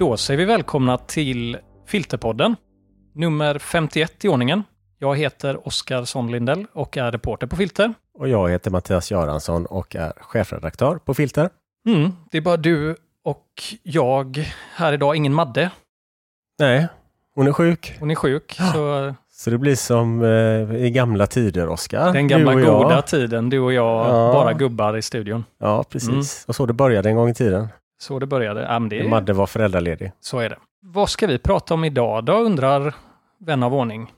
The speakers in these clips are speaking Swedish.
Då säger vi välkomna till Filterpodden, nummer 51 i ordningen. Jag heter Oskar Sonlindell och är reporter på Filter. Och jag heter Mattias Göransson och är chefredaktör på Filter. Mm, det är bara du och jag här idag, ingen Madde. Nej, hon är sjuk. Hon är sjuk. Ja. Så Så det blir som eh, i gamla tider, Oskar. den gamla och jag. goda tiden, du och jag, Ja. bara gubbar i studion. Ja, precis. Mm. Och så det började en gång i tiden. Så det började. Ja, men det, Madde var föräldraledig. så är det. Vad ska vi prata om idag då, undrar vän av ordning.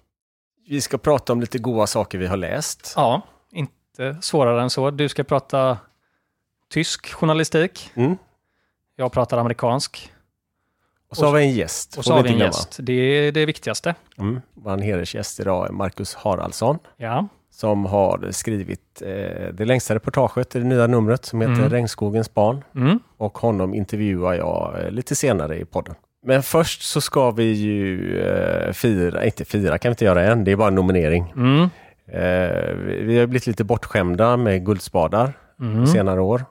Vi ska prata om lite goda saker vi har läst. Ja, inte svårare än så. Du ska prata tysk journalistik. Mm. Jag pratar amerikansk. Och så har vi en gäst. Och så har vi en gäst. Det är det viktigaste. Mm. Vår hedersgäst idag är Marcus Haraldsson Ja, som har skrivit eh, det längsta reportaget i det nya numret som heter Mm. Regnskogens barn. mm. och honom intervjuar jag eh, lite senare i podden. Men först så ska vi ju eh, fira, inte fira kan vi inte göra än, det är bara en nominering. Mm. Eh, vi vi har blivit lite bortskämda med guldspadar Mm. senare år.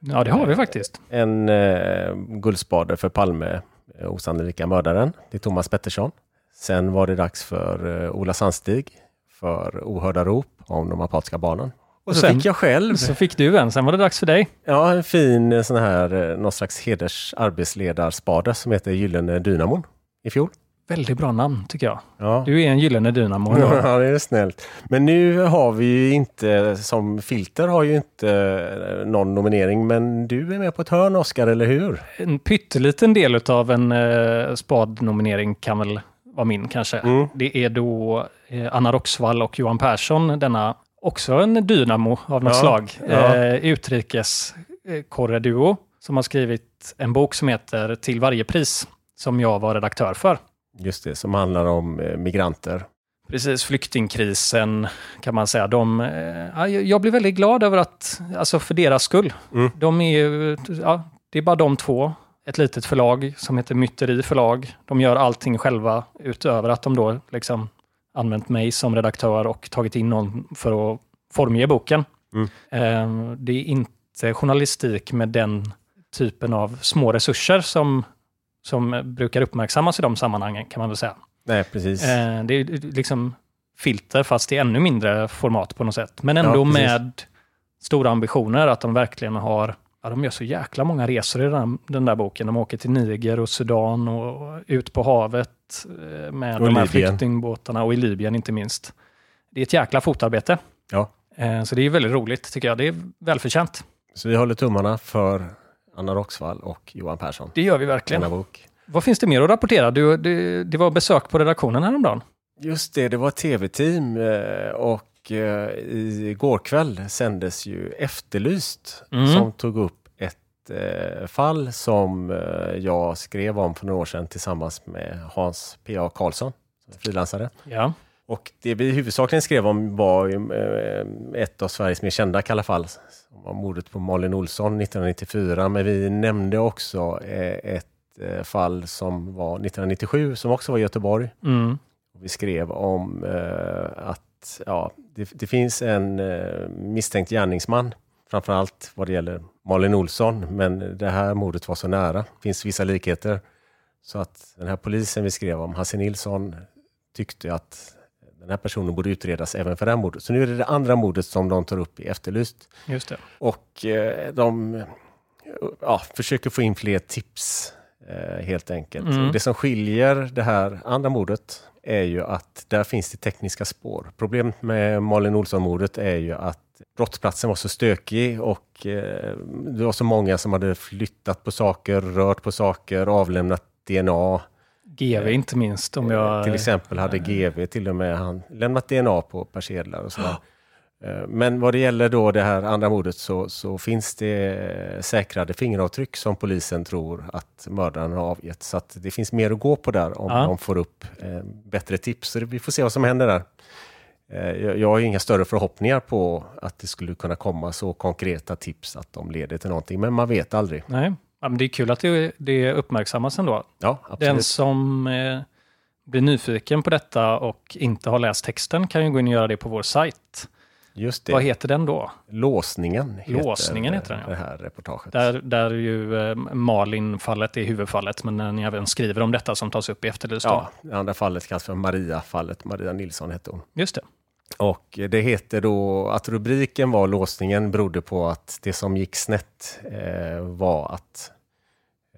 Ja, det har vi faktiskt. En eh, guldspade för Palme, eh, osannolika mördaren, det är Thomas Pettersson. Sen var det dags för eh, Ola Sandstig för Ohörda rop om de apatiska barnen. Och så sen- fick jag själv Så fick du en, sen var det dags för dig. Ja, en fin eh, sån här, eh, någon slags heders arbetsledarspade som heter Gyllene Dynamon i fjol. Väldigt bra namn tycker jag. Ja. Du är en gyllene dynamo. Ja, det är snällt. Men nu har vi ju inte, som Filter har ju inte eh, någon nominering, men du är med på ett hörn Oskar, eller hur? En pytteliten del av en eh, spadnominering kan väl vara min kanske. Mm. Det är då eh, Anna Roxvall och Johan Persson, denna också en dynamo av något Ja, slag. ja. Eh, Utrikeskorreduo som har skrivit en bok som heter Till varje pris, som jag var redaktör för. Just det, som handlar om eh, migranter. Precis, flyktingkrisen kan man säga. De, eh, ja, jag blir väldigt glad över att, alltså för deras skull. Mm. De är ju, ja, det är bara de två. Ett litet förlag som heter Myteri förlag. De gör allting själva utöver att de då liksom använt mig som redaktör och tagit in någon för att formge boken. Mm. Eh, Det är inte journalistik med den typen av små resurser som, som brukar uppmärksammas i de sammanhangen kan man väl säga. Nej, precis. Eh, det är liksom filter fast i ännu mindre format på något sätt. Men ändå Ja, med stora ambitioner att de verkligen har Ja, de gör så jäkla många resor i den, den där boken. De åker till Niger och Sudan och ut på havet eh, med Och de här Libyen. flyktingbåtarna och i Libyen inte minst. Det är ett jäkla fotarbete. Ja. Eh, Så det är väldigt roligt tycker jag. Det är välförtjänt. Så vi håller tummarna för Anna Roxvall och Johan Persson. Det gör vi verkligen. Denna bok. Vad finns det mer att rapportera? Du, det, det var besök på redaktionen häromdagen. Just det, det var tv-team eh, och eh, igår kväll sändes ju Efterlyst Mm. som tog upp ett eh, fall som eh, jag skrev om för några år sedan tillsammans med Hans P.A. Karlsson, frilansare. Ja. Och det vi huvudsakligen skrev om var eh, ett av Sveriges mer kända kalla fall, som var mordet på Malin Olsson 1994. Men vi nämnde också eh, ett eh, fall som var 1997 som också var i Göteborg. Mm. Vi skrev om eh, att ja, det, det finns en eh, misstänkt gärningsman, framförallt vad det gäller Malin Olsson, men det här mordet var så nära. Det finns vissa likheter. Så att den här polisen vi skrev om, Hasse Nilsson, tyckte att den här personen borde utredas även för det här mordet. Så nu är det det andra mordet som de tar upp i Efterlyst. Just det. Och eh, de ja, försöker få in fler tips eh, helt enkelt. Mm. Det som skiljer det här andra mordet är ju att där finns det tekniska spår. Problemet med Malin Olsson-mordet är ju att brottsplatsen var så stökig och eh, det var så många som hade flyttat på saker, rört på saker, avlämnat DNA. GV inte minst. Om jag... Till exempel hade GV till och med han lämnat DNA på persedlar och sådär. Eh, Men vad det gäller då det här andra mordet så, så finns det eh, säkrade fingeravtryck som polisen tror att mördaren har avgett. Så det finns mer att gå på där om Ja. de får upp eh, bättre tips. Så det, vi får se vad som händer där. Eh, jag, jag har inga större förhoppningar på att det skulle kunna komma så konkreta tips att de leder till någonting, men man vet aldrig. Nej, ja, men det är kul att det, det uppmärksammas ändå. Ja, absolut. Den som eh, blir nyfiken på detta och inte har läst texten kan ju gå in och göra det på vår sajt. Just det. Vad heter den då? Låsningen heter, Låsningen heter den, ja. det här reportaget. Där, där ju eh, Malin-fallet är huvudfallet, men när ni även skriver om detta som tas upp i Efterlyst. Ja, det andra fallet kallas för Maria-fallet. Maria Nilsson hette hon. Just det. Och det heter då att rubriken var låsningen berodde på att det som gick snett eh, var att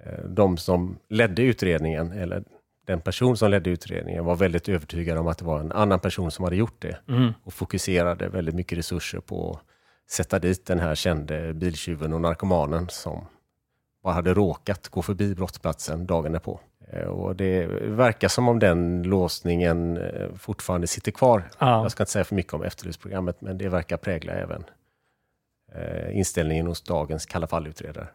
eh, de som ledde utredningen, eller den person som ledde utredningen, var väldigt övertygad om att det var en annan person som hade gjort det. Mm. Och fokuserade väldigt mycket resurser på att sätta dit den här kände biltjuven och narkomanen som bara hade råkat gå förbi brottsplatsen dagen därpå. Eh, Och det verkar som om den låsningen eh, fortfarande sitter kvar. Ja. Jag ska inte säga för mycket om Efterlysprogrammet, men det verkar prägla även eh, inställningen hos dagens Kalla fall-utredare.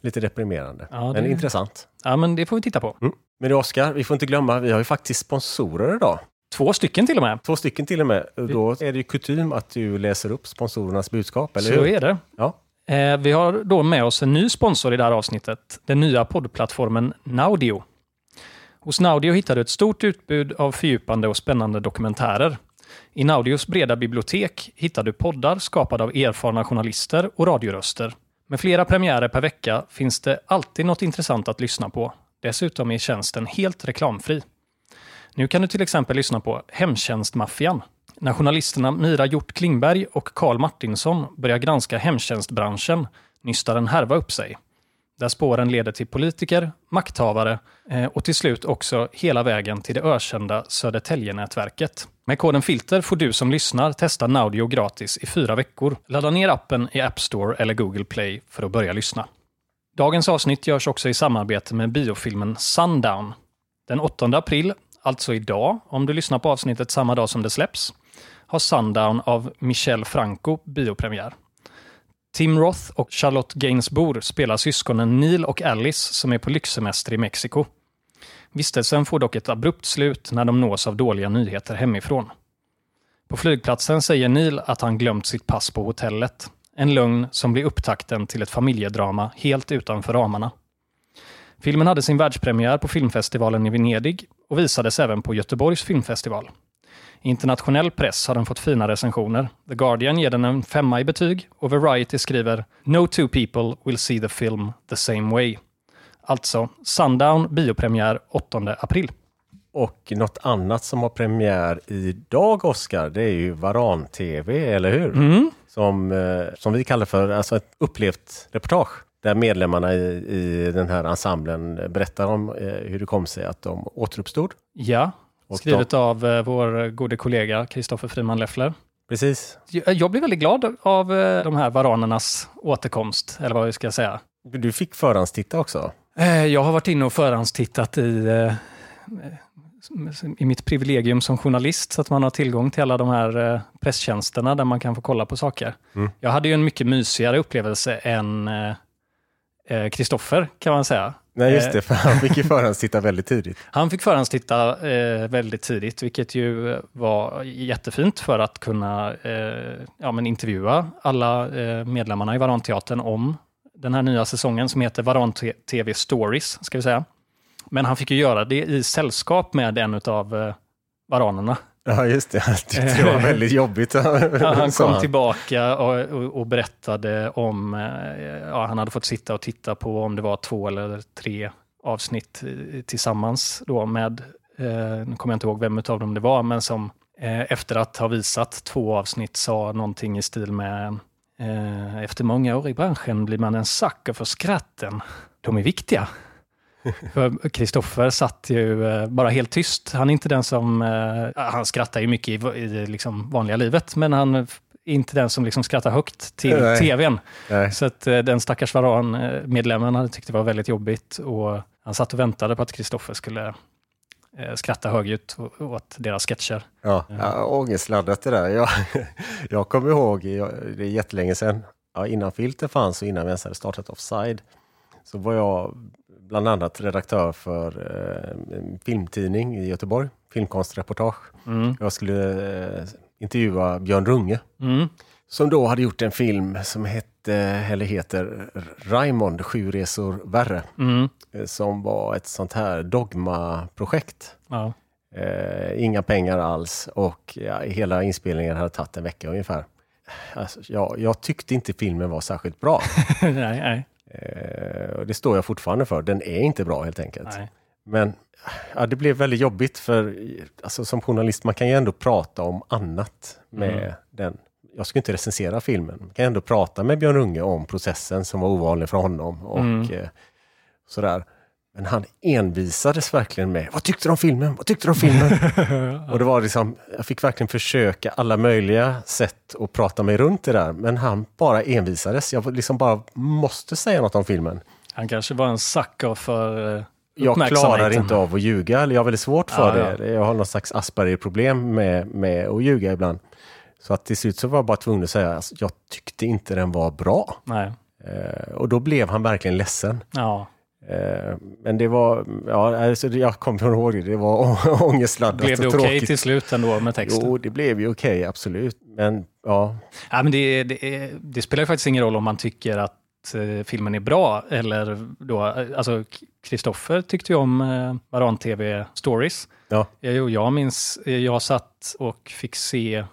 Lite deprimerande, Ja, men det- intressant. ja, men det får vi titta på. Mm. Men du Oskar, vi får inte glömma, vi har ju faktiskt sponsorer idag. Två stycken till och med. Två stycken till och med. Då är det ju kutym att du läser upp sponsorernas budskap, eller Så hur? är det. Ja. Eh, vi har då med oss en ny sponsor i det här avsnittet. Den nya poddplattformen Naudio. Hos Naudio hittar du ett stort utbud av fördjupande och spännande dokumentärer. I Naudios breda bibliotek hittar du poddar skapade av erfarna journalister och radioröster. Med flera premiärer per vecka finns det alltid något intressant att lyssna på. Dessutom är tjänsten helt reklamfri. Nu kan du till exempel lyssna på Hemtjänstmaffian. När journalisterna Mira Hjort Klingberg och Karl Martinsson börjar granska hemtjänstbranschen nystar en härva upp sig. Där spåren leder till politiker, makthavare eh, och till slut också hela vägen till det ökända Södertälje-nätverket. Med koden FILTER får du som lyssnar testa Naudio gratis i fyra veckor. Ladda ner appen i App Store eller Google Play för att börja lyssna. Dagens avsnitt görs också i samarbete med biofilmen Sundown. Den 8 april, alltså idag, om du lyssnar på avsnittet samma dag som det släpps, har Sundown av Michel Franco biopremiär. Tim Roth och Charlotte Gainsbourg spelar syskonen Neil och Alice som är på lyxsemester i Mexiko. Vistelsen får dock ett abrupt slut när de nås av dåliga nyheter hemifrån. På flygplatsen säger Neil att han glömt sitt pass på hotellet. En lögn som blir upptakten till ett familjedrama helt utanför ramarna. Filmen hade sin världspremiär på filmfestivalen i Venedig och visades även på Göteborgs filmfestival. Internationell press har den fått fina recensioner. The Guardian ger den en femma i betyg och Variety skriver “No two people will see the film the same way”. Alltså, Sundown biopremiär 8 april. Och något annat som har premiär idag, Oskar, det är ju Varan-TV, eller hur? Mm. Som, eh, som vi kallar för alltså ett upplevt reportage. Där medlemmarna i, i den här ensemblen berättar om eh, hur det kom sig att de återuppstod. Ja, Och skrivet av eh, vår gode kollega Kristoffer Friman Leffler. Precis. Jag jag blir väldigt glad av eh, de här varanernas återkomst, eller vad vi ska säga. Du fick förhandstitta också. Eh, Jag har varit inne och förhandstittat i, i mitt privilegium som journalist, så att man har tillgång till alla de här presstjänsterna där man kan få kolla på saker. Mm. Jag hade ju en mycket mysigare upplevelse än Kristoffer, kan man säga. Nej, just Eh. det, för han fick ju förhandstitta väldigt tidigt. Han fick förhandstitta eh, väldigt tidigt, vilket ju eh, var jättefint för att kunna eh, ja, men intervjua alla eh, medlemmarna i Varanteatern om den här nya säsongen som heter Varan TV Stories, ska vi säga. Men han fick ju göra det i sällskap med en av eh, varanerna. Ja, just det. Han tyckte det var väldigt jobbigt. Ja, han kom tillbaka och, och, och berättade om, eh, ja, han hade fått sitta och titta på om det var två eller tre avsnitt eh, tillsammans då med, eh, nu kommer jag inte ihåg vem av dem det var, men som eh, efter att ha visat två avsnitt sa någonting i stil med eh, efter många år i branschen blir man en sucker för skratten. De är viktiga. Kristoffer satt ju eh, bara helt tyst. Han är inte den som... eh, Han skrattar ju mycket i, i liksom vanliga livet, men han är inte den som liksom skrattar högt till Nej. tvn. Nej. Så att eh, den stackars Varan-medlemmen hade tyckt det var väldigt jobbigt och han satt och väntade på att Kristoffer skulle skratta högljutt åt deras sketcher. Ja, ja, ångestladdat det där. Jag, jag kommer ihåg, jag, det är jättelänge sedan, ja, innan Filter fanns och innan vi ens hade startat Offside, så var jag bland annat redaktör för eh, en filmtidning i Göteborg, Filmkonstreportage. Mm. Jag skulle eh, intervjua Björn Runge, Mm. som då hade gjort en film som hette, eller heter Raimond, Sju resor värre, Mm. eh, som var ett sånt här dogma-projekt. Ja. Eh, inga pengar alls och ja, hela inspelningen hade tagit en vecka ungefär. alltså, ja, jag tyckte inte filmen var särskilt bra. nej, nej. Eh, det står jag fortfarande för. Den är inte bra helt enkelt. nej. Men ja, det blev väldigt jobbigt för alltså, som journalist, man kan ju ändå prata om annat med Mm. den. Jag skulle inte recensera filmen. Man kan ändå prata med Björn Runge om processen som var ovanlig för honom och Mm. eh, sådär. Men han envisades verkligen med, vad tyckte du om filmen? Vad tyckte du om filmen? och det var liksom, jag fick verkligen försöka alla möjliga sätt att prata mig runt det där. Men han bara envisades. Jag liksom bara måste säga något om filmen. Han kanske var en sucker för eh, Jag klarar inte av att ljuga, eller jag har väldigt svårt för Ja, det. Jag har någon slags Asperger-problem med, med att ljuga ibland. Så att till slut så var jag bara tvungen att säga att jag tyckte inte den var bra. Nej. Eh, och då blev han verkligen ledsen. Ja. Eh, men det var, ja, alltså, jag kommer ihåg det, det var ångestladdat Blev det okej tråkigt. till slut ändå med texten? Jo, det blev ju okej, absolut. Men ja, Ja, men det, det, det spelar ju faktiskt ingen roll om man tycker att eh, filmen är bra eller då, alltså Kristoffer tyckte ju om eh, Varan-TV Stories. ja, Jag, jag minns, jag satt och fick se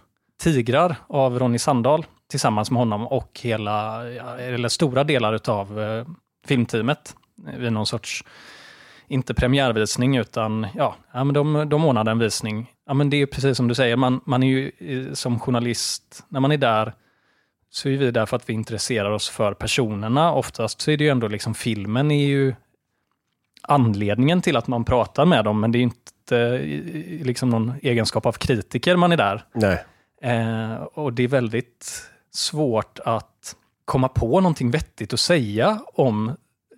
Tigrar av Ronny Sandahl tillsammans med honom och hela, eller stora delar utav filmteamet vid någon sorts, inte premiärvisning utan ja, ja men de, de ordnade en visning. Ja, men det är precis som du säger, man, man är ju som journalist, när man är där så är vi där för att vi intresserar oss för personerna. Oftast så är det ju ändå liksom filmen är ju anledningen till att man pratar med dem, men det är inte liksom någon egenskap av kritiker man är där. nej. Eh, och det är väldigt svårt att komma på någonting vettigt att säga om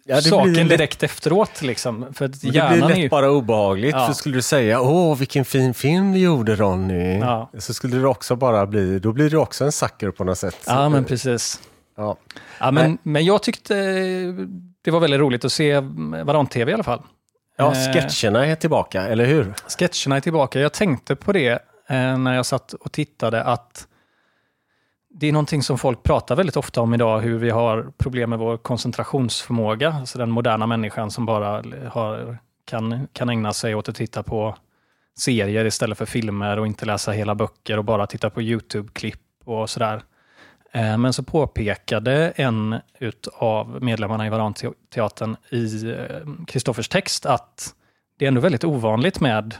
Ja, det saken lätt- direkt efteråt. Liksom. För att det blir lätt ju... bara obehagligt. Ja. För skulle du säga, åh vilken fin film vi gjorde Ronny. Ja. Så skulle det också bara bli, då blir det också en sucker på något sätt. Ja, men precis. Ja. Ja, men, Nej. men jag tyckte det var väldigt roligt att se Varan-TV i alla fall. Ja, Eh, sketcherna är tillbaka, eller hur? Sketcherna är tillbaka. Jag tänkte på det eh, när jag satt och tittade att det är någonting som folk pratar väldigt ofta om idag, hur vi har problem med vår koncentrationsförmåga. Alltså den moderna människan som bara har, kan, kan ägna sig åt att titta på serier istället för filmer och inte läsa hela böcker och bara titta på YouTube-klipp och sådär. Eh, men så påpekade en av medlemmarna i Varanteatern i eh, Kristoffers text att det är ändå väldigt ovanligt med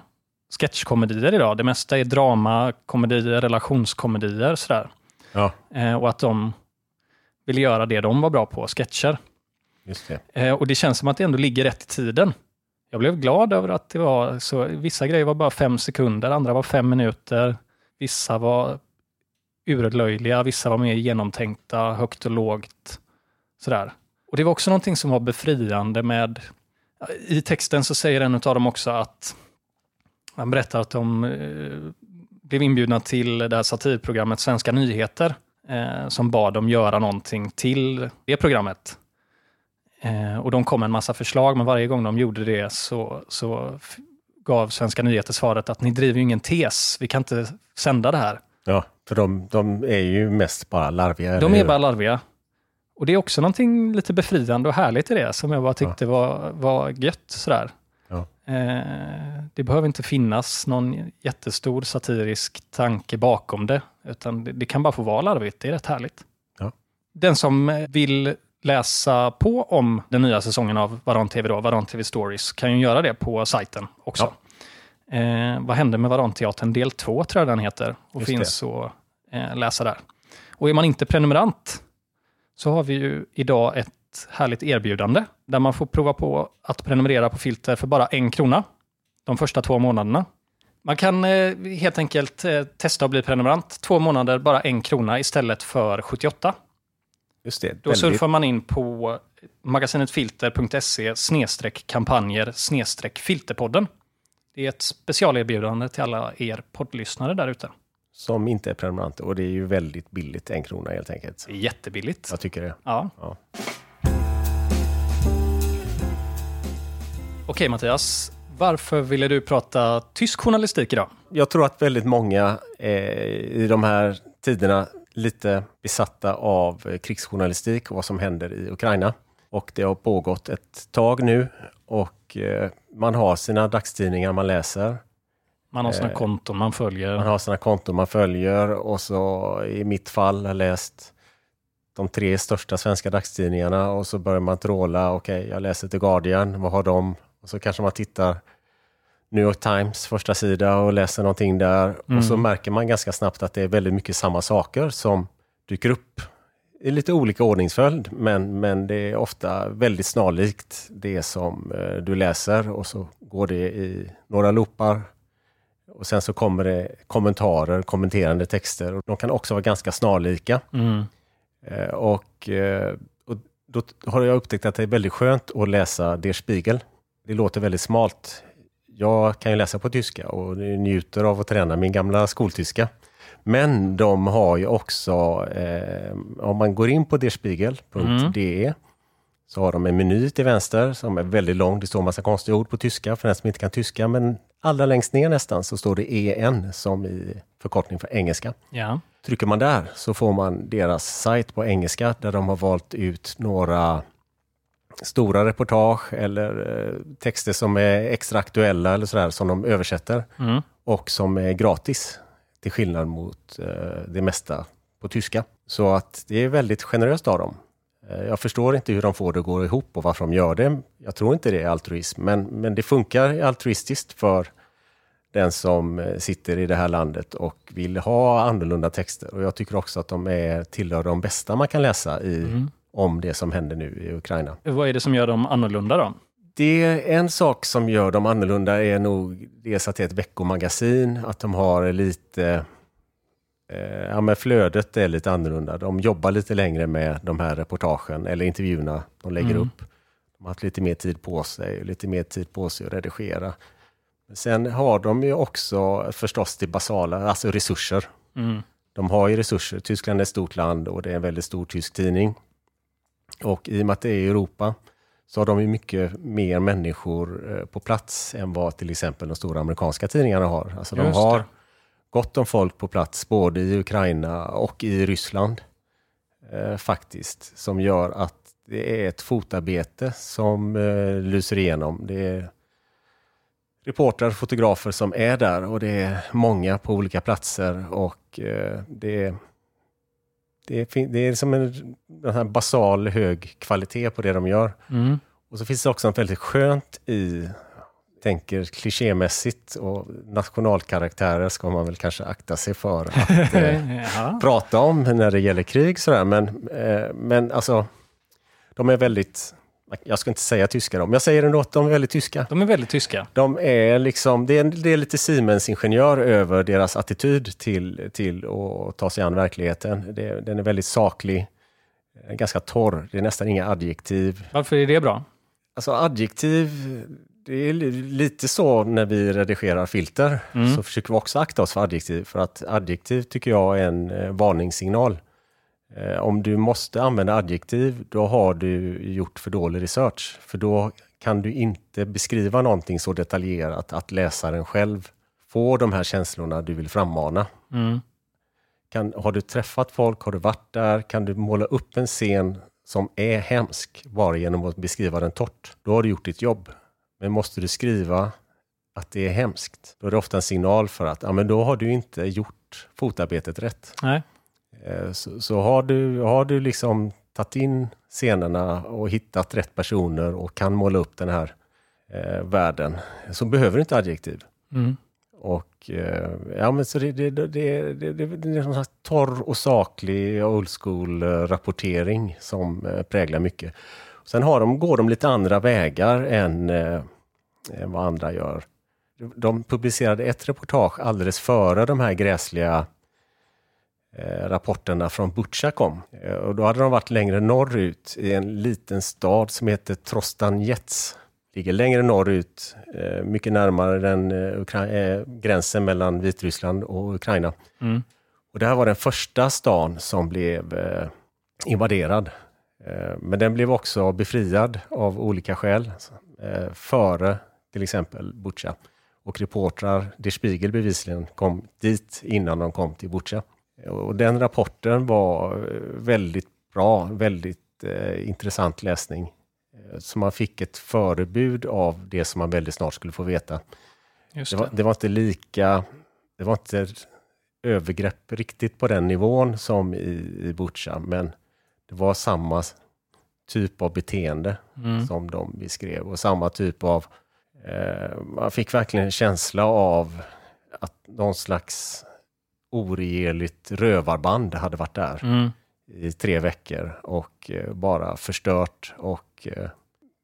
sketchkomedier idag. Det mesta är drama, komedier, relationskomedier sådär. Ja, Eh, och att de vill göra det de var bra på, sketcher. just det. Eh, och det känns som att det ändå ligger rätt i tiden. Jag blev glad över att det var så. Vissa grejer var bara fem sekunder, andra var fem minuter. Vissa var urlöjliga, vissa var mer genomtänkta, högt och lågt. Sådär. Och det var också någonting som var befriande med... I texten så säger en av dem också att han berättar att de eh, blev inbjudna till det här satirprogrammet Svenska nyheter eh, som bad dem göra någonting till det programmet. Eh, och de kom med en massa förslag, men varje gång de gjorde det så, så gav Svenska nyheter svaret att ni driver ju ingen tes, vi kan inte sända det här. Ja, för de, de är ju mest bara larviga. De är bara larviga. Och det är också någonting lite befriande och härligt i det, som jag bara tyckte var, var gött. Sådär. Ja. Eh, det behöver inte finnas någon jättestor satirisk tanke bakom det, utan det, kan bara få vara larvigt. Det är rätt härligt. Ja. Den som eh, vill läsa på om den nya säsongen av Varan TV, då, Varan TV Stories, kan ju göra det på sajten också. Eh, vad hände med Varanteatern del 2 tror jag den heter och Just finns att eh, läsa där. Och är man inte prenumerant så har vi ju idag ett härligt erbjudande där man får prova på att prenumerera på Filter för bara en krona de första två månaderna. Man kan eh, helt enkelt eh, testa att bli prenumerant två månader, bara en krona istället för 78. Just det, Då väldigt, surfar man in på magasinetfilter.se snedstreck kampanjer snedstreck filterpodden. Det är ett specialerbjudande till alla er poddlyssnare där ute. som inte är prenumeranter. Och det är ju väldigt billigt, en krona helt enkelt. Jättebilligt. Jag tycker det. Ja. Ja. Okej Mattias, varför ville du prata tysk journalistik idag? Jag tror att väldigt många i de här tiderna lite besatta av krigsjournalistik och vad som händer i Ukraina. Och det har pågått ett tag nu och eh, man har sina dagstidningar man läser. Man har sina Eh, konton man följer. Man har sina konton man följer och så i mitt fall har jag läst de tre största svenska dagstidningarna och så börjar man tråla. Okej, jag läser The Guardian. Vad har de? Och så kanske man tittar New York Times första sida och läser någonting där. Mm. Och så märker man ganska snabbt att det är väldigt mycket samma saker som dyker upp i lite olika ordningsföljd. Men, men det är ofta väldigt snarlikt det som eh, du läser och så går det i några loopar och sen så kommer det kommentarer, kommenterande texter och de kan också vara ganska snarlika. Mm. Eh, och, eh, och då har jag upptäckt att det är väldigt skönt att läsa Der Spiegel. Det låter väldigt smalt. Jag kan ju läsa på tyska och njuter av att träna min gamla skoltyska. Men de har ju också, eh, om man går in på derspiegel.de så har de en meny till vänster som är väldigt lång. Det står en massa konstiga ord på tyska för den som inte kan tyska. Men allra längst ner nästan så står det EN som i förkortning för engelska. Ja. Trycker man där så får man deras sajt på engelska där de har valt ut några stora reportage eller eh, texter som är extra aktuella eller sådär som de översätter Mm. och som är gratis till skillnad mot eh, det mesta på tyska. Så att det är väldigt generöst av dem. Eh, Jag förstår inte hur de får det att gå ihop och varför de gör det. Jag tror inte det är altruism, men, men det funkar altruistiskt för den som sitter i det här landet och vill ha annorlunda texter. Och jag tycker också att de är tillhör de bästa man kan läsa i, Mm. Om det som händer nu i Ukraina. Vad är det som gör dem annorlunda då? Det är en sak som gör dem annorlunda är nog dels att det är ett veckomagasin, att de har lite eh, Ja, men flödet är lite annorlunda. De jobbar lite längre med de här reportagen eller intervjuerna de lägger Mm. upp. De har haft lite mer tid på sig, lite mer tid på sig att redigera. Men sen har de ju också förstås det basala, alltså resurser. Mm. De har ju resurser. Tyskland är ett stort land och det är en väldigt stor tysk tidning. Och i och med att det är i Europa så har de ju mycket mer människor eh, på plats än vad till exempel de stora amerikanska tidningarna har. Alltså de har det. gott om folk på plats både i Ukraina och i Ryssland eh, faktiskt, som gör att det är ett fotarbete som eh, lyser igenom. Det är reportrar, fotografer som är där och det är många på olika platser och eh, det, är- det, är, det är som en, en här basal hög kvalitet på det de gör. Mm. Och så finns det också något väldigt skönt i, tänker klichémässigt och nationalkaraktärer ska man väl kanske akta sig för att eh, prata om när det gäller krig. Sådär. Men, eh, men alltså, de är väldigt, jag ska inte säga tyska men jag säger ändå att de är väldigt tyska. De är väldigt tyska. De är liksom, det är, det är lite Siemens-ingenjör över deras attityd till, till att ta sig an verkligheten. Det, den är väldigt saklig, eh, ganska torr, det är nästan inga adjektiv. Varför är det bra? Alltså adjektiv, det är li- lite så när vi redigerar filter, Mm. så försöker vi också akta oss för adjektiv, för att adjektiv tycker jag är en eh, varningssignal. Eh, om du måste använda adjektiv, då har du gjort för dålig research, för då kan du inte beskriva någonting så detaljerat att läsaren själv får de här känslorna du vill frammana. Mm. Kan, har du träffat folk, har du varit där, kan du måla upp en scen som är hemsk bara genom att beskriva den torrt, då har du gjort ditt jobb. Men måste du skriva att det är hemskt, då är det ofta en signal för att ja, men då har du inte gjort fotarbetet rätt. Nej. Eh, Så, så har, du, har du liksom tagit in scenerna och hittat rätt personer och kan måla upp den här eh, världen, så behöver du inte adjektiv. Mm. Och eh, ja, men så det, det, det, det, det, det, det är en sån torr och saklig old school eh, som eh, präglar mycket. Sen har de, går de lite andra vägar än, eh, än vad andra gör. De publicerade ett reportage alldeles före de här gräsliga rapporterna från Butja kom. Eh, och då hade de varit längre norrut i en liten stad som heter Trostanjets. Ligger längre norrut, eh, mycket närmare den eh, Ukra- eh, gränsen mellan Vitryssland och Ukraina. Mm. Och det här var den första stan som blev eh, invaderad. Eh, men den blev också befriad av olika skäl eh, före till exempel Butja. Och reportrar, Der Spiegel bevisligen, kom dit innan de kom till Butja. Och den rapporten var eh, väldigt bra, väldigt eh, intressant läsning. Eh, Så man fick ett förebud av det som man väldigt snart skulle få veta. Just Det var, det var inte lika, det var inte övergrepp riktigt på den nivån som i, i Butja, men det var samma typ av beteende Mm. som de beskrev och samma typ av, eh, man fick verkligen en känsla av att någon slags oregerligt rövarband hade varit där Mm. i tre veckor och eh, bara förstört och eh,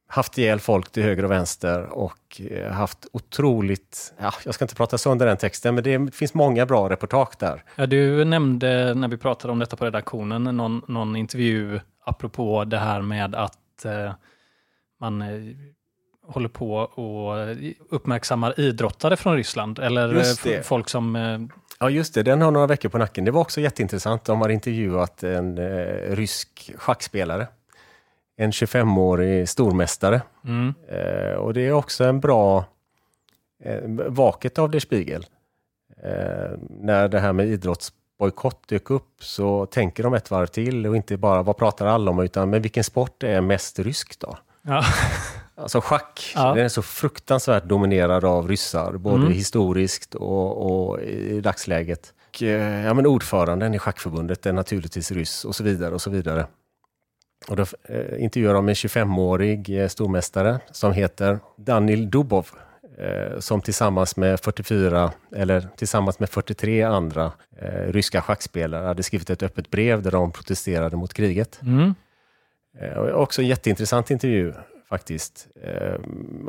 haft ihjäl folk till höger och vänster och eh, haft otroligt, ja, jag ska inte prata sönder den texten, men det finns många bra reportage där. Ja, du nämnde när vi pratade om detta på redaktionen någon, någon intervju apropå det här med att eh, man eh, håller på och uppmärksammar idrottare från Ryssland eller folk som... Eh, Ja, just det, den har några veckor på nacken. Det var också jätteintressant. De har intervjuat en eh, rysk schackspelare. En 25-årig stormästare. mm, Eh, och det är också en bra eh, vaket av Der Spiegel. Eh, när det här med idrottsbojkott dök upp så tänker de ett varv till och inte bara vad pratar alla om utan men vilken sport är mest rysk då? ja, Alltså schack, Ja. den är så fruktansvärt dominerad av ryssar, både Mm. historiskt och, och i dagsläget. Och, eh, ja, men ordföranden i schackförbundet är naturligtvis ryss och så vidare och så vidare. Och då eh, intervjuar de en 25-årig eh, stormästare som heter Danil Dubov eh, som tillsammans med 44 eller tillsammans med 43 andra eh, ryska schackspelare hade skrivit ett öppet brev där de protesterade mot kriget. mm, Eh, Också en jätteintressant intervju faktiskt. Eh,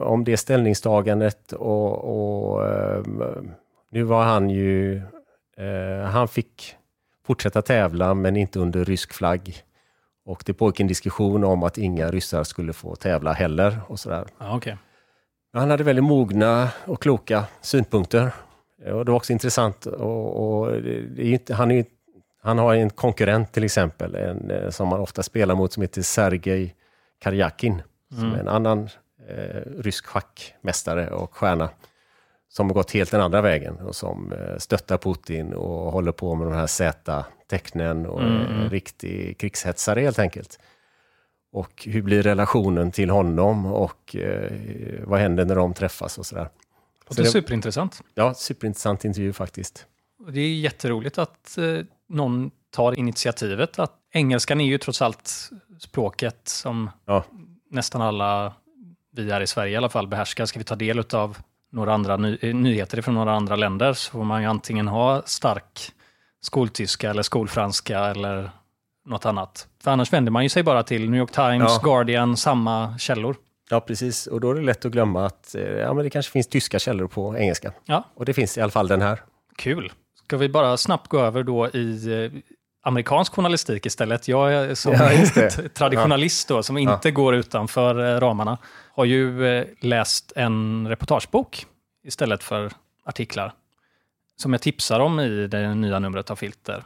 om det ställningstagandet och, och eh, nu var han ju, eh, han fick fortsätta tävla men inte under rysk flagg. Och det pågick en diskussion om att inga ryssar skulle få tävla heller och sådär. okej. Han hade väldigt mogna och kloka synpunkter. Och det var också intressant. Och, och inte, han, är, ju- han har en konkurrent till exempel, en, som man ofta spelar mot, som heter Sergej Karjakin. Som Mm. är en annan eh, rysk schackmästare och stjärna. Som har gått helt den andra vägen och som eh, stöttar Putin och håller på med de här Z-tecknen och Mm, är mm. en riktig krigshetsare helt enkelt. Och hur blir relationen till honom och eh, vad händer när de träffas och sådär. Det Så är det- superintressant. Ja, superintressant intervju faktiskt. Det är jätteroligt att eh, någon tar initiativet. Att engelskan är ju trots allt språket som Ja. Nästan alla vi här i Sverige i alla fall behärskar. Ska vi ta del av några andra ny eh, nyheter från några andra länder så får man ju antingen ha stark skoltyska eller skolfranska eller något annat. För annars vänder man ju sig bara till New York Times, Ja. Guardian, samma källor. Ja, precis. Och då är det lätt att glömma att eh, ja, men det kanske finns tyska källor på engelska. Ja. Och det finns i alla fall den här. Kul. Ska vi bara snabbt gå över då i eh, amerikansk journalistik istället. Jag är som Ja, traditionalist då, som inte går utanför eh, ramarna, har ju eh, läst en reportagebok istället för artiklar. Som jag tipsar om i det nya numret av Filter.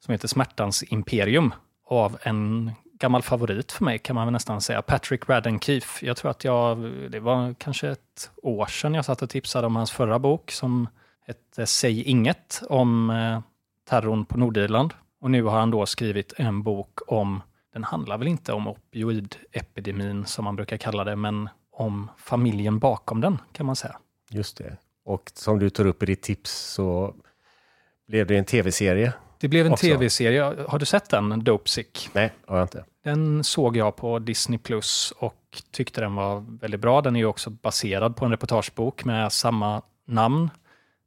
Som heter Smärtans imperium. Av en gammal favorit för mig kan man väl nästan säga, Patrick Radden Keefe. Jag tror att jag, det var kanske ett år sedan jag satt och tipsade om hans förra bok som hette Säg inget om eh, terrorn på Nordirland. Och nu har han då skrivit en bok om, den handlar väl inte om opioidepidemin som man brukar kalla det, men om familjen bakom den kan man säga. Just det. Och som du tar upp i ditt tips så blev det en tv-serie. Det blev en Också. tv-serie, har du sett den, Dope Sick? Nej, har jag inte. Den såg jag på Disney Plus och tyckte den var väldigt bra. Den är ju också baserad på en reportagebok med samma namn.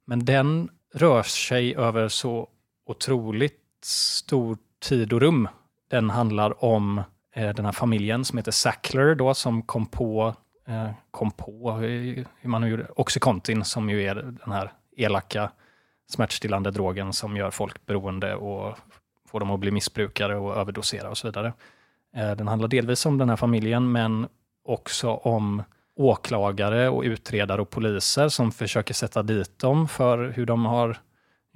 Men den rör sig över så otroligt stor tid och rum. Den handlar om eh, den här familjen som heter Sackler då, som kom på, eh, kom på hur man gjorde, Oxycontin som ju är den här elaka smärtstillande drogen som gör folk beroende och får dem att bli missbrukare och överdosera och så vidare. Eh, Den handlar delvis om den här familjen, men också om åklagare och utredare och poliser som försöker sätta dit dem för hur de har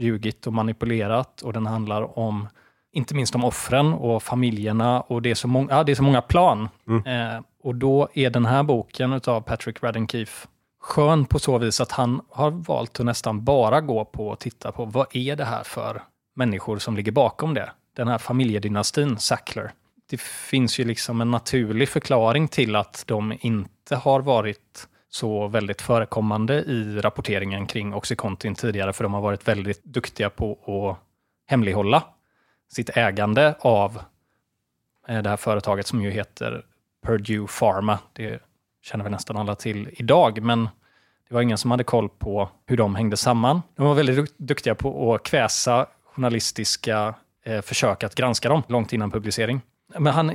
ljugit och manipulerat. Och den handlar om, inte minst om offren och familjerna och det är så många, ja, det är så många plan. Eh, och då är den här boken av Patrick Radden Keefe skön på så vis att han har valt att nästan bara gå på och titta på vad är det här för människor som ligger bakom det. Den här familjedynastin Sackler. Det finns ju liksom en naturlig förklaring till att de inte har varit så väldigt förekommande i rapporteringen kring Oxycontin tidigare, för de har varit väldigt duktiga på att hemlighålla sitt ägande av eh, det här företaget som ju heter Purdue Pharma. Det känner vi nästan alla till idag, men det var ingen som hade koll på hur de hängde samman. De var väldigt duktiga på att kväsa journalistiska eh, försök att granska dem långt innan publicering. Men han,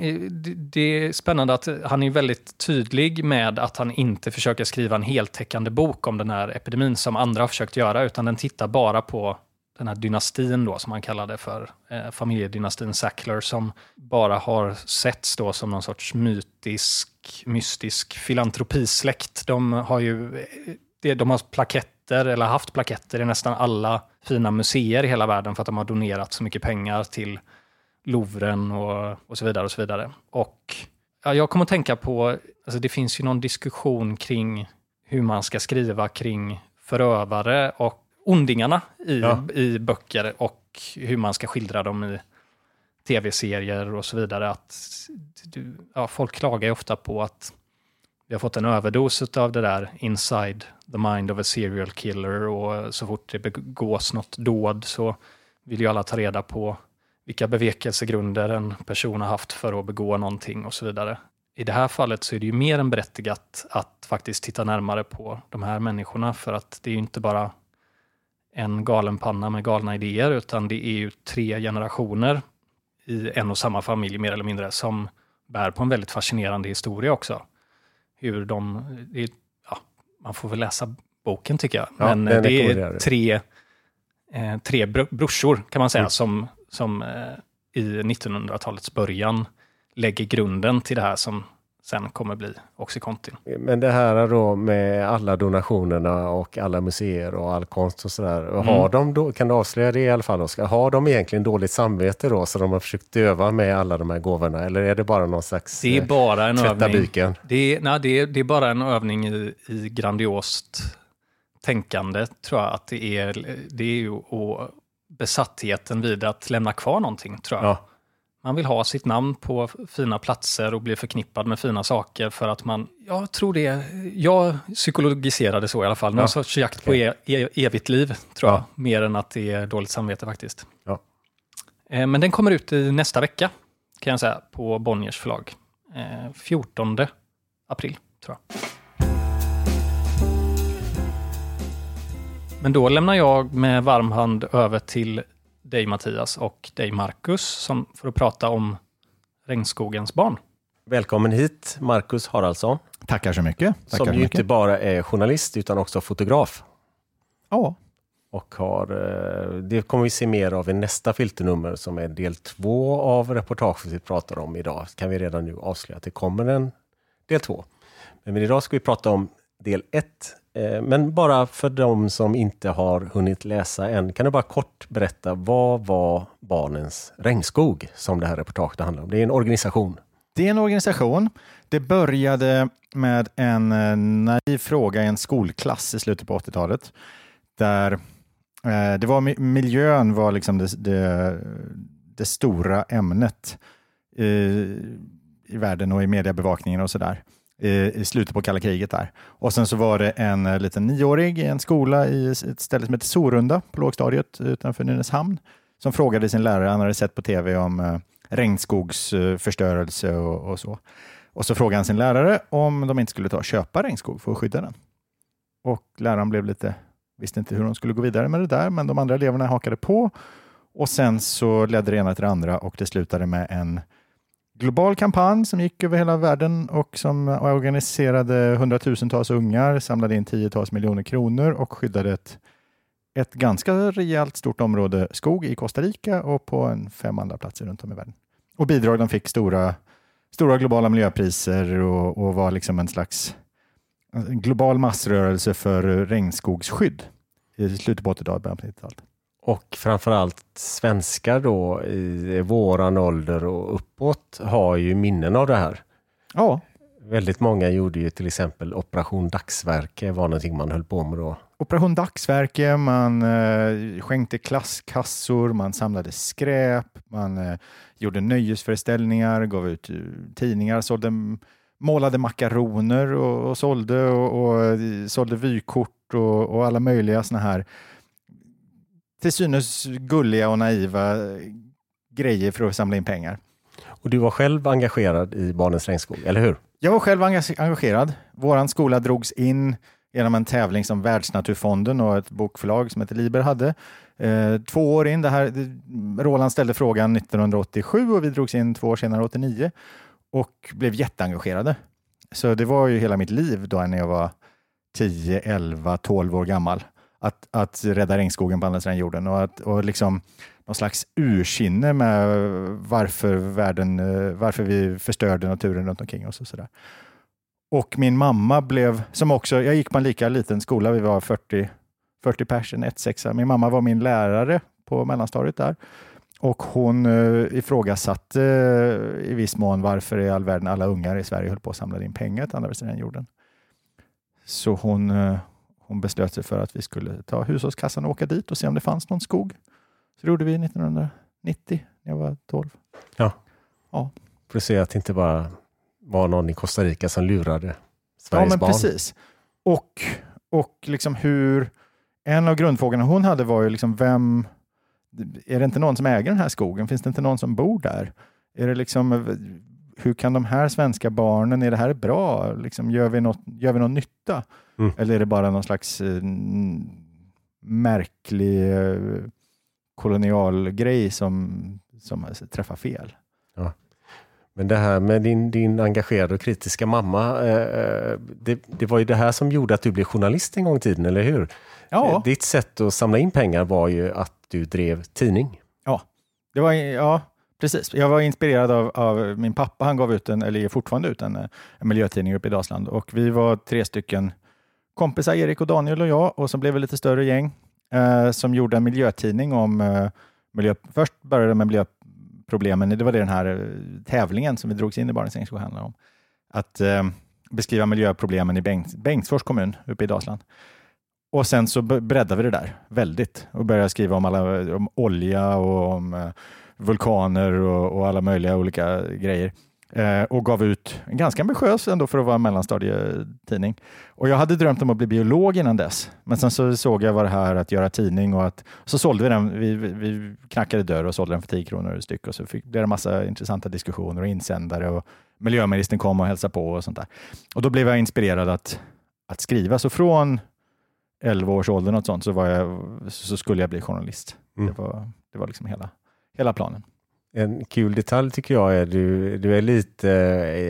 det är spännande att han är väldigt tydlig med att han inte försöker skriva en heltäckande bok om den här epidemin som andra har försökt göra, utan den tittar bara på den här dynastin då, som han kallade för, eh, familjedynastin Sackler, som bara har setts då som någon sorts mytisk, mystisk filantropisläkt. De har ju eh, de har plaketter, eller haft plaketter i nästan alla fina museer i hela världen för att de har donerat så mycket pengar till Louvren och, och så vidare. Och så vidare. Och ja, jag kommer att tänka på, alltså det finns ju någon diskussion kring hur man ska skriva kring förövare och ondingarna i, ja. i böcker och hur man ska skildra dem i tv-serier och så vidare. Att, ja, folk klagar ju ofta på att vi har fått en överdos av det där inside the mind of a serial killer och så fort det begås något dåd så vill ju alla ta reda på vilka bevekelsegrunder en person har haft för att begå någonting och så vidare. I det här fallet så är det ju mer än berättigat att faktiskt titta närmare på de här människorna för att det är ju inte bara en galen panna med galna idéer utan det är ju tre generationer i en och samma familj mer eller mindre som bär på en väldigt fascinerande historia också. Hur de, är, ja, man får väl läsa boken tycker jag, ja, men det är tre, eh, tre brorsor kan man säga mm. som som eh, i 1900-talets början lägger grunden till det här som sen kommer bli Oxycontin. Men det här då med alla donationerna och alla museer och all konst och sådär. Mm. Har de då, kan du avslöja det i alla fall, Oskar? Har de egentligen dåligt samvete då så de har försökt döva med alla de här gåvorna? Eller är det bara någon slags det är bara en övning. byken? Det är, nej, det, är, det är bara en övning i, i grandiost tänkande tror jag att det är. Det är ju att besattheten vid att lämna kvar någonting, tror jag. Ja. Man vill ha sitt namn på fina platser och bli förknippad med fina saker för att man, jag tror det, jag psykologiserade så i alla fall, någon ja. sorts jakt på e, e, evigt liv, tror ja. jag, mer än att det är dåligt samvete faktiskt. Ja. Eh, men den kommer ut i nästa vecka, kan jag säga, på Bonniers förlag. 14 eh, april, tror jag. Men då lämnar jag med varm hand över till dig Mattias och dig Marcus som, för att prata om Regnskogens barn. Välkommen hit Marcus Haraldsson. Tackar så mycket. Tackar som ju inte bara är journalist utan också fotograf. Ja. Och har, eh, det kommer vi se mer av i nästa filternummer som är del två av reportaget vi pratar om idag. Kan vi redan nu avslöja att det kommer en del två. Men idag ska vi prata om del 1. Eh, men bara för de som inte har hunnit läsa än, kan du bara kort berätta vad var Barnens regnskog som det här reportaget handlar om? Det är en organisation. Det är en organisation. Det började med en eh, naiv fråga i en skolklass i slutet på 80-talet. Där eh, det var miljön var liksom det, det, det stora ämnet i, i världen och i mediebevakningen och sådär i slutet på kalla kriget där. Och sen så var det en eh, liten nioårig i en skola i ett ställe som heter Sorunda på lågstadiet utanför Nynäshamn som frågade sin lärare, han hade sett på tv om eh, regnskogsförstörelse eh, och, och, så. Och så frågade han sin lärare om de inte skulle ta och köpa regnskog för att skydda den. Och läraren blev lite, visste inte hur de skulle gå vidare med det där, men de andra eleverna hakade på. Och sen så ledde det ena till det andra och det slutade med en global kampanj som gick över hela världen och som organiserade hundratusentals ungar, samlade in tiotals miljoner kronor och skyddade ett, ett ganska rejält stort område skog i Costa Rica och på en fem andra platser runt om i världen. Och bidragen fick stora, stora globala miljöpriser och, och var liksom en slags global massrörelse för regnskogsskydd i slutet på 80-talet, början på 90-talet. Och framförallt svenskar då i våran ålder och uppåt har ju minnen av det här. Ja. Väldigt många gjorde ju till exempel Operation Dagsverke var någonting man höll på med då. Operation Dagsverke, man eh, skänkte klasskassor, man samlade skräp, man eh, gjorde nöjesföreställningar, gav ut uh, tidningar, sålde målade makaroner och, och sålde och, och sålde vykort och, och alla möjliga såna här till synes gulliga och naiva grejer för att samla in pengar. Och du var själv engagerad i Barnens regnskog, eller hur? Jag var själv engagerad. Vår skola drogs in genom en tävling som Världsnaturfonden och ett bokförlag som heter Liber hade. Eh, två år in, det här, Roland ställde frågan 1987 och vi drogs in två år senare, 89 och blev jätteengagerade. Så det var ju hela mitt liv då när jag var 10, 11, 12 år gammal. Att, att rädda regnskogen på andra sidan jorden och, att, och liksom någon slags ursinne med varför, världen, eh, varför vi förstörde naturen runt omkring oss. Och, sådär. och min mamma blev, som också, jag gick på en lika liten skola, vi var 40, 40 personer, ett sexa. Min mamma var min lärare på mellanstadiet där och hon uh, ifrågasatte eh, i viss mån varför i all världen alla ungar i Sverige höll på att samla in pengar till andra sidan jorden. Så hon, hon beslöt sig för att vi skulle ta hushållskassan och åka dit och se om det fanns någon skog. Så det gjorde vi 1990 när jag var 12. Ja. ja. För att se att det inte bara var någon i Costa Rica som lurade Sveriges ja, men barn. Precis. Och, och liksom hur... En av grundfrågorna hon hade var ju liksom vem... Är det inte någon som äger den här skogen? Finns det inte någon som bor där? Är det liksom, hur kan de här svenska barnen, är det här bra? Liksom, gör, vi något, gör vi någon nytta? Mm. Eller är det bara någon slags eh, märklig eh, kolonialgrej som, som träffar fel. Ja. Men det här med din, din engagerade och kritiska mamma, eh, eh, det, det, var ju det här som gjorde att du blev journalist en gång i tiden, eller hur? Ja. Eh, ditt sätt att samla in pengar var ju att du drev tidning. Ja, det var, ja precis. Jag var inspirerad av, av min pappa. Han gav ut en, eller ger fortfarande ut en, en miljötidning uppe i Dalsland och vi var tre stycken kompisar, Erik och Daniel och jag och så blev vi lite större gäng eh, som gjorde en miljötidning om eh, miljö... Först började det med miljöproblemen. Det var det den här eh, tävlingen som vi drogs in i Barents Engelska handlade om. Att eh, beskriva miljöproblemen i Bengt, Bengtsfors kommun uppe i Dalsland. Och sen så breddade vi det där väldigt och började skriva om, alla, om olja och om eh, vulkaner och, och alla möjliga olika grejer och gav ut ganska ambitiös ändå för att vara en mellanstadietidning. Och jag hade drömt om att bli biolog innan dess, men sen så såg jag vad det här att göra tidning och att så sålde vi den. Vi, vi knackade dörr och sålde den för 10 kronor styck och så fick, blev det en massa intressanta diskussioner och insändare och miljöministern kom och hälsade på och sånt där. Och då blev jag inspirerad att, att skriva. Så från 11 års ålder något sånt så, jag, så skulle jag bli journalist. Mm. Det var, det var liksom hela, hela planen. En kul detalj tycker jag är du, du är lite,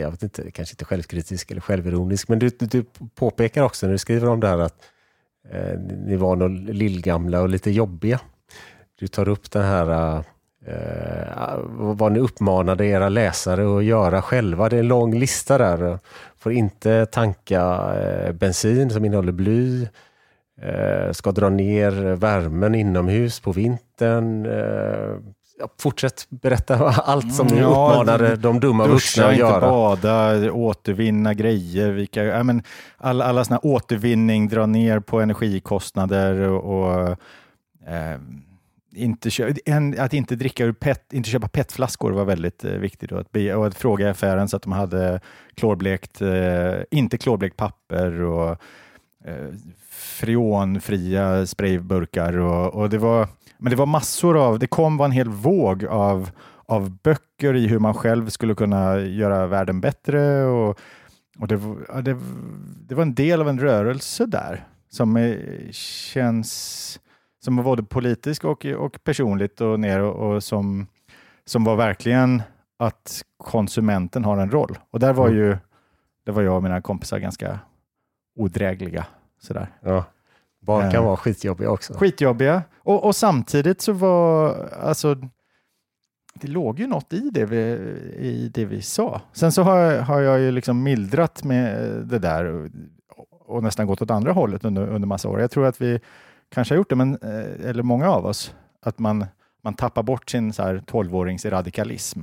jag vet inte, kanske inte självkritisk eller självironisk, men du, du påpekar också när du skriver om det här att eh, ni var nog lillgamla och lite jobbiga. Du tar upp den här eh, eh, vad ni uppmanade era läsare att göra själva. Det är en lång lista där. Får inte tanka eh, bensin som innehåller bly. Eh, ska dra ner värmen inomhus på vintern. Eh, Fortsätt berätta allt som ni ja, uppmanade de dumma vuxna att göra. inte bada, återvinna grejer, vilka, ja, men all, alla såna återvinning, dra ner på energikostnader och, eh, inte en, att inte dricka ur pet, inte köpa petflaskor var väldigt eh, viktigt att, be, och att fråga i affären så att de hade klorblekt, eh, inte klorblekt papper och eh, freonfria sprayburkar och, och det var men det var massor av, det kom var en hel våg av, av böcker i hur man själv skulle kunna göra världen bättre. Och, och det, det, det var en del av en rörelse där som känns som var både politisk och, och personligt och ner och, och, som, som var verkligen att konsumenten har en roll. Och där var mm. ju det var jag och mina kompisar ganska odrägliga. Sådär. Ja. Barn kan uh, vara skitjobbiga också. Skitjobbiga. Och, och, samtidigt så var, alltså, det låg ju något i det vi, i det vi sa. Sen så har, har jag ju liksom mildrat med det där och, och, nästan gått åt andra hållet under, under massa år. Jag tror att vi kanske har gjort det, men, eh, eller många av oss, att man, man tappar bort sin så här 12-årings radikalism.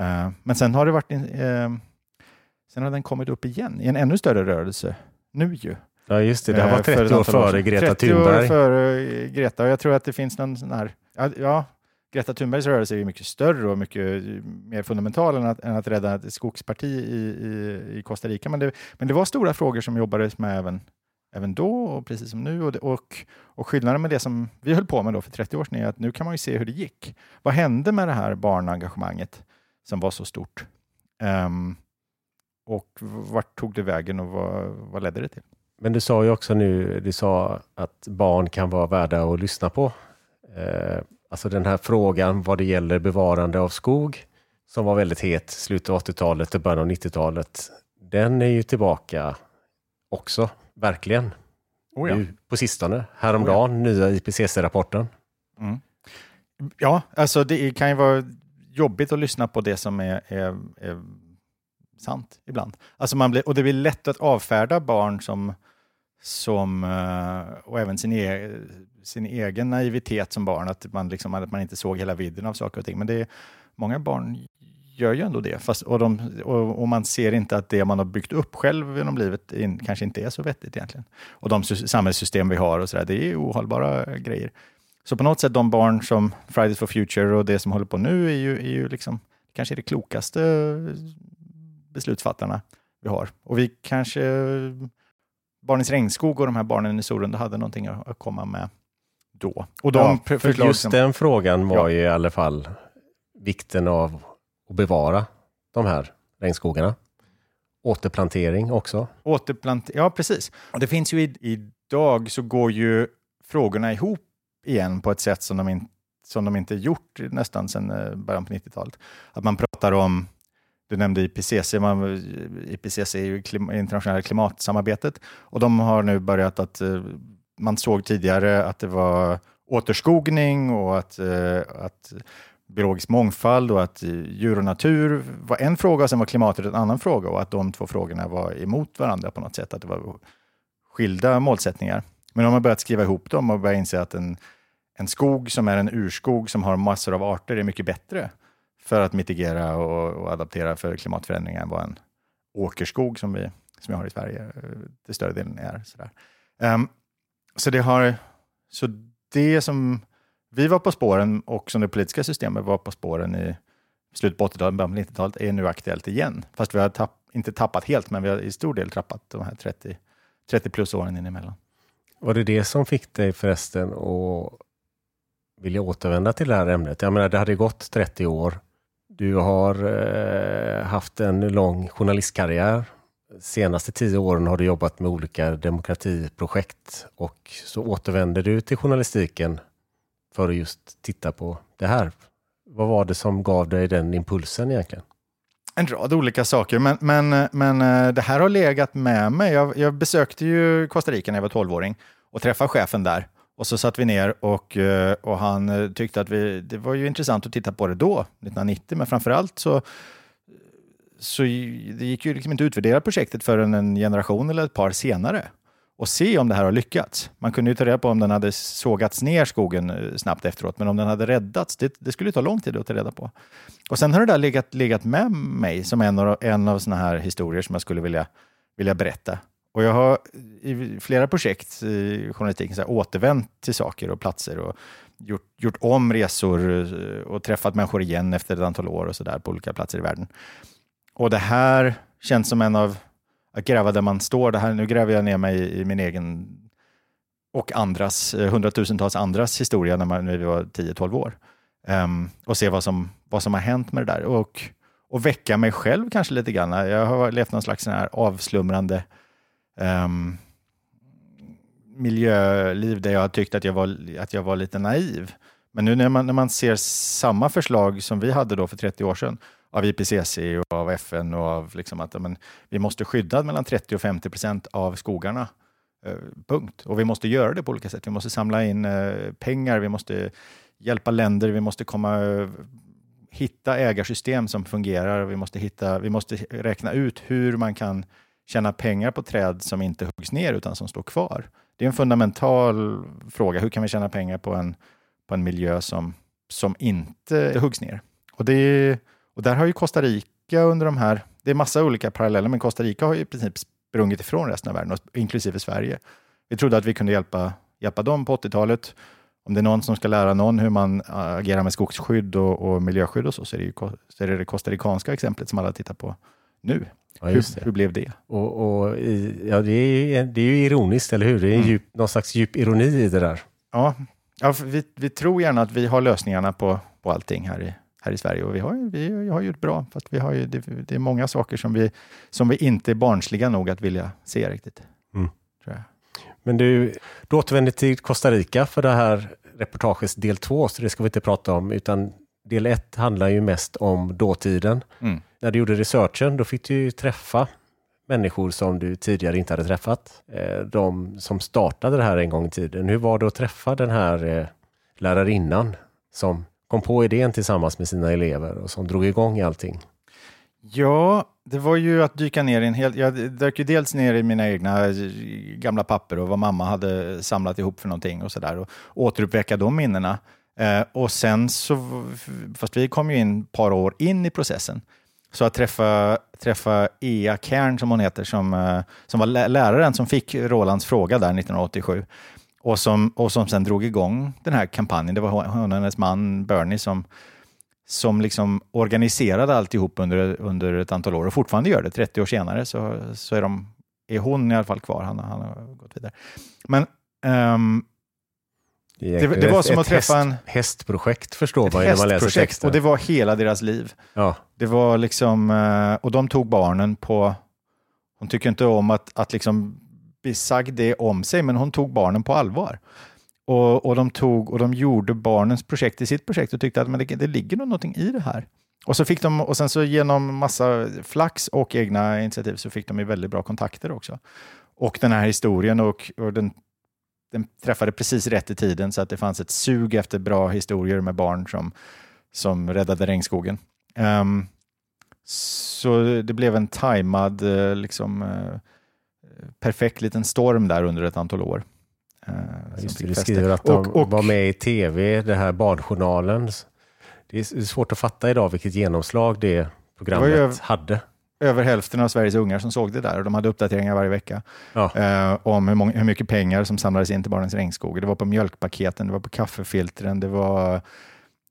Uh, men sen har det varit, uh, sen har den kommit upp igen i en ännu större rörelse nu ju. Ja, just det. Det här var 30 eh, år före Greta 30 Thunberg. 30 år före Greta. Och jag tror att det finns någon sån här, ja, Greta Thunbergs rörelse är mycket större och mycket mer fundamental än att, än att rädda ett skogsparti i, i, i Costa Rica. Men det, men det var stora frågor som jobbades med även, även då och precis som nu. Och, och, och skillnaden med det som vi höll på med då för 30 år sedan är att nu kan man ju se hur det gick. Vad hände med det här barnengagemanget som var så stort? Um, och vart tog det vägen och vad, vad ledde det till? Men du sa ju också nu, du sa att barn kan vara värda att lyssna på. Eh, alltså den här frågan vad det gäller bevarande av skog som var väldigt het slutet av 80-talet och början av 90-talet. Den är ju tillbaka också, verkligen. Oh ja. Nu på sistone, häromdagen, oh ja. nya IPCC-rapporten. Mm. Ja, alltså det kan ju vara jobbigt att lyssna på det som är, är, är sant ibland. Alltså man blir, och det blir lätt att avfärda barn som, som eh, och även sin, e, sin egen naivitet som barn, att man, liksom, att man inte såg hela vidden av saker och ting. Men det är, många barn gör ju ändå det, fast, och, de, och, och, man ser inte att det man har byggt upp själv genom livet in, kanske inte är så vettigt egentligen. Och de samhällssystem vi har och så där, det är ohållbara grejer. Så på något sätt, de barn som Fridays for Future och det som håller på nu är ju, är ju liksom, kanske det klokaste beslutsfattarna vi har. Och vi kanske, Barnens regnskog och de här barnen i Sorunda hade någonting att komma med då. Och de ja, för just som, den frågan var ja. ju i alla fall vikten av att bevara de här regnskogarna. Återplantering också. Återplant ja, precis. Och det finns ju idag så går ju frågorna ihop igen på ett sätt som de, in, som de inte gjort nästan sedan eh, början på 90-talet. Att man pratar om du nämnde IPCC, man, IPCC är ju klim, internationella klimatsamarbetet och de har nu börjat att, eh, man såg tidigare att det var återskogning och att, eh, att biologisk mångfald och att eh, djur och natur var en fråga och sen var klimatet en annan fråga och att de två frågorna var emot varandra på något sätt, att det var skilda målsättningar. Men de har börjat skriva ihop dem och börjat inse att en, en skog som är en urskog som har massor av arter är mycket bättre för att mitigera och, och adaptera för klimatförändringar än vad en åkerskog som vi, som vi har i Sverige eh, till större delen är. Sådär. Um, så, det har, så det som vi var på spåren och som det politiska systemet var på spåren i slutet på 80-talet, början på 90-talet, är nu aktuellt igen. Fast vi har tapp, inte tappat helt, men vi har i stor del tappat de här 30, 30 plus åren in emellan. Var det det som fick dig förresten att vilja återvända till det här ämnet? Jag menar, det hade gått 30 år du har eh, haft en lång journalistkarriär. senaste tio åren har du jobbat med olika demokratiprojekt och så återvänder du till journalistiken för att just titta på det här. Vad var det som gav dig den impulsen egentligen? En rad olika saker, men, men, men eh, det här har legat med mig. Jag, jag besökte ju Costa Rica när jag var 12-åring och träffade chefen där. Och så satt vi ner och, eh, och han eh, tyckte att vi, det var ju intressant att titta på det då, 1990, men framför allt så, så det gick ju liksom inte att utvärdera projektet förrän en generation eller ett par senare och se om det här har lyckats. Man kunde ju ta reda på om den hade sågats ner skogen eh, snabbt efteråt, men om den hade räddats, det, det skulle ta lång tid att ta reda på. Och sen har det där legat, legat med mig som en av, en av såna här historier som jag skulle vilja, vilja berätta. Och jag har i flera projekt i journalistiken så här, återvänt till saker och platser och gjort, gjort om resor eh, och träffat människor igen efter ett antal år och så där på olika platser i världen. Och det här känns som en av, att gräva där man står, det här, nu gräver jag ner mig i, i min egen och andras, eh, hundratusentals andras historia när, man, när vi var 10-12 år. Um, och se vad som, vad som har hänt med det där. Och, och väcka mig själv kanske lite grann. Jag har levt någon slags här avslumrande um, miljöliv där jag tyckte att jag var, att jag var lite naiv. Men nu när man, när man ser samma förslag som vi hade då för 30 år sedan av IPCC och av FN och av liksom att men, vi måste skydda mellan 30 och 50 procent av skogarna. Eh, punkt. Och vi måste göra det på olika sätt. Vi måste samla in eh, pengar, vi måste hjälpa länder, vi måste komma eh, hitta ägarsystem som fungerar. Vi måste, hitta, vi måste räkna ut hur man kan tjäna pengar på träd som inte huggs ner utan som står kvar? Det är en fundamental fråga. Hur kan vi tjäna pengar på en, på en miljö som, som inte huggs ner? Och, det, och där har ju Costa Rica under de här, det är massa olika paralleller, men Costa Rica har ju i princip sprungit ifrån resten av världen, inklusive Sverige. Vi trodde att vi kunde hjälpa, hjälpa dem på 80-talet om det är någon som ska lära någon hur man äh, agerar med skogsskydd och, och miljöskydd och så, så är, det ju, så är det det costaricanska exemplet som alla tittar på nu. Ja, hur, hur, blev det? Och, och i, ja, det, är, det är ju ironiskt, eller hur? Det är mm. djup, någon slags djup ironi i det där. Ja, ja vi, vi tror gärna att vi har lösningarna på, på allting här i, här i Sverige och vi har, vi, har gjort bra, fast vi har ju, det, det, är många saker som vi, som vi inte är barnsliga nog att vilja se riktigt. Mm. Men du, du återvänder till Costa Rica för det här reportagets del två, så det ska vi inte prata om, utan del ett handlar ju mest om dåtiden. Mm. När du gjorde researchen, då fick du ju träffa människor som du tidigare inte hade träffat. Eh, de som startade det här en gång i tiden. Hur var det att träffa den här eh, lärarinnan som kom på idén tillsammans med sina elever och som drog igång allting? Ja, det var ju att dyka ner i en hel... Jag dök ju dels ner i mina egna eh, gamla papper och vad mamma hade samlat ihop för någonting och sådär och återuppväcka de minnena. Och sen så, fast vi kom ju in ett par år in i processen, så att träffa, träffa Ea Kern, som hon heter, som, eh, som var läraren som fick Rolands fråga där 1987 och som, och som sen drog igång den här kampanjen. Det var hon och hennes man Bernie som, som liksom organiserade alltihop under, under ett antal år och fortfarande gör det. 30 år senare så, så är, de, är hon i alla fall kvar. Han, han har gått vidare. Men um, det, det, var som att träffa en... Hästprojekt förstår man när man läser texten. Och det var hela deras liv. Ja. Det var liksom, eh, och de tog barnen på... Hon tycker inte om att, att liksom bli sagd det om sig, men hon tog barnen på allvar. Och, och, de tog och de gjorde barnens projekt i sitt projekt och tyckte att men det, det ligger nog någonting i det här. Och, så fick de, och sen så genom massa flax och egna initiativ så fick de ju väldigt bra kontakter också. Och den här historien och, och den den träffade precis rätt i tiden så att det fanns ett sug efter bra historier med barn som, som räddade regnskogen. Um, så det blev en tajmad, eh, liksom, uh, perfekt liten storm där under ett antal år. Uh, Just det, du skriver att de och, och, var med i tv, det här Barnjournalen. Det är svårt att fatta idag vilket genomslag det programmet det hade över hälften av Sveriges ungar som såg det där och de hade uppdateringar varje vecka ja. eh, om hur, många, hur, mycket pengar som samlades in till Barnens regnskog. Det var på mjölkpaketen, det var på kaffefiltren, det var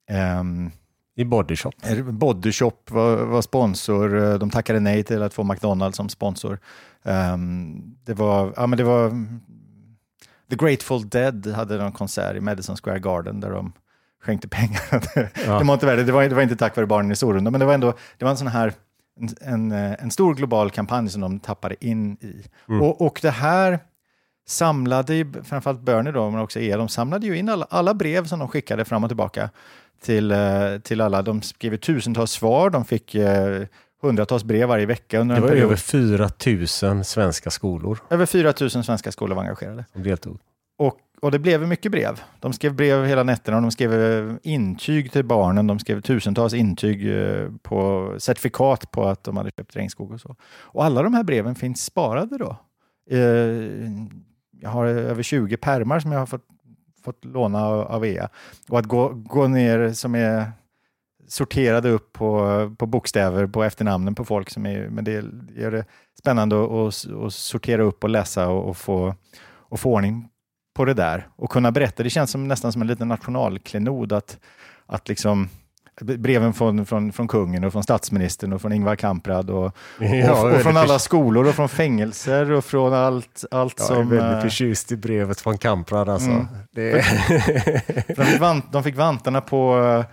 ehm, i Bodyshop. Bodyshop var, var, sponsor. De tackade nej till att få McDonalds som sponsor. Um, det, var, ja, men det var The Grateful Dead hade en konsert i Madison Square Garden där de skänkte pengar. Ja. det, var inte, det, var, det var inte tack vare barnen i Sorunda, men det var ändå det var en sån här en, en, en, stor global kampanj som de tappade in i. Mm. Och, och det här samlade, framförallt Bernie då, men också er, de samlade ju in alla, alla brev som de skickade fram och tillbaka till, eh, till alla. De skrev tusentals svar, de fick eh, hundratals brev varje vecka. Under det var över 4 000 svenska skolor. Över 4 000 svenska skolor var engagerade. Som deltog. Och och det blev mycket brev. De skrev brev hela nätterna, och de skrev eh, intyg till barnen, de skrev tusentals intyg eh, på certifikat på att de hade köpt regnskog och så. Och alla de här breven finns sparade då. Eh, jag har över 20 permar som jag har fått, fått låna av EA. Och att gå, gå ner som är sorterade upp på, på bokstäver på efternamnen på folk som är, men det gör det spännande att, att sortera upp och läsa och, och få, och få ordning på det där och kunna berätta. Det känns som, nästan som en liten nationalklenod att, att liksom breven från, från, från kungen och från statsministern och från Ingvar Kamprad och, ja, och, och från alla skolor och från fängelser och från allt, allt jag som... Jag är väldigt eh, förtjust i brevet från Kamprad alltså. Mm. Det... de, fick vant, de fick vantarna på,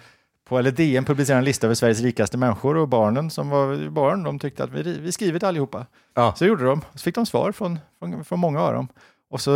på, eller DN publicerade en lista över Sveriges rikaste människor och barnen som var barn, de tyckte att vi, vi skrivit allihopa. Ja. Så gjorde de, så fick de svar från, från, från många av dem. Och så,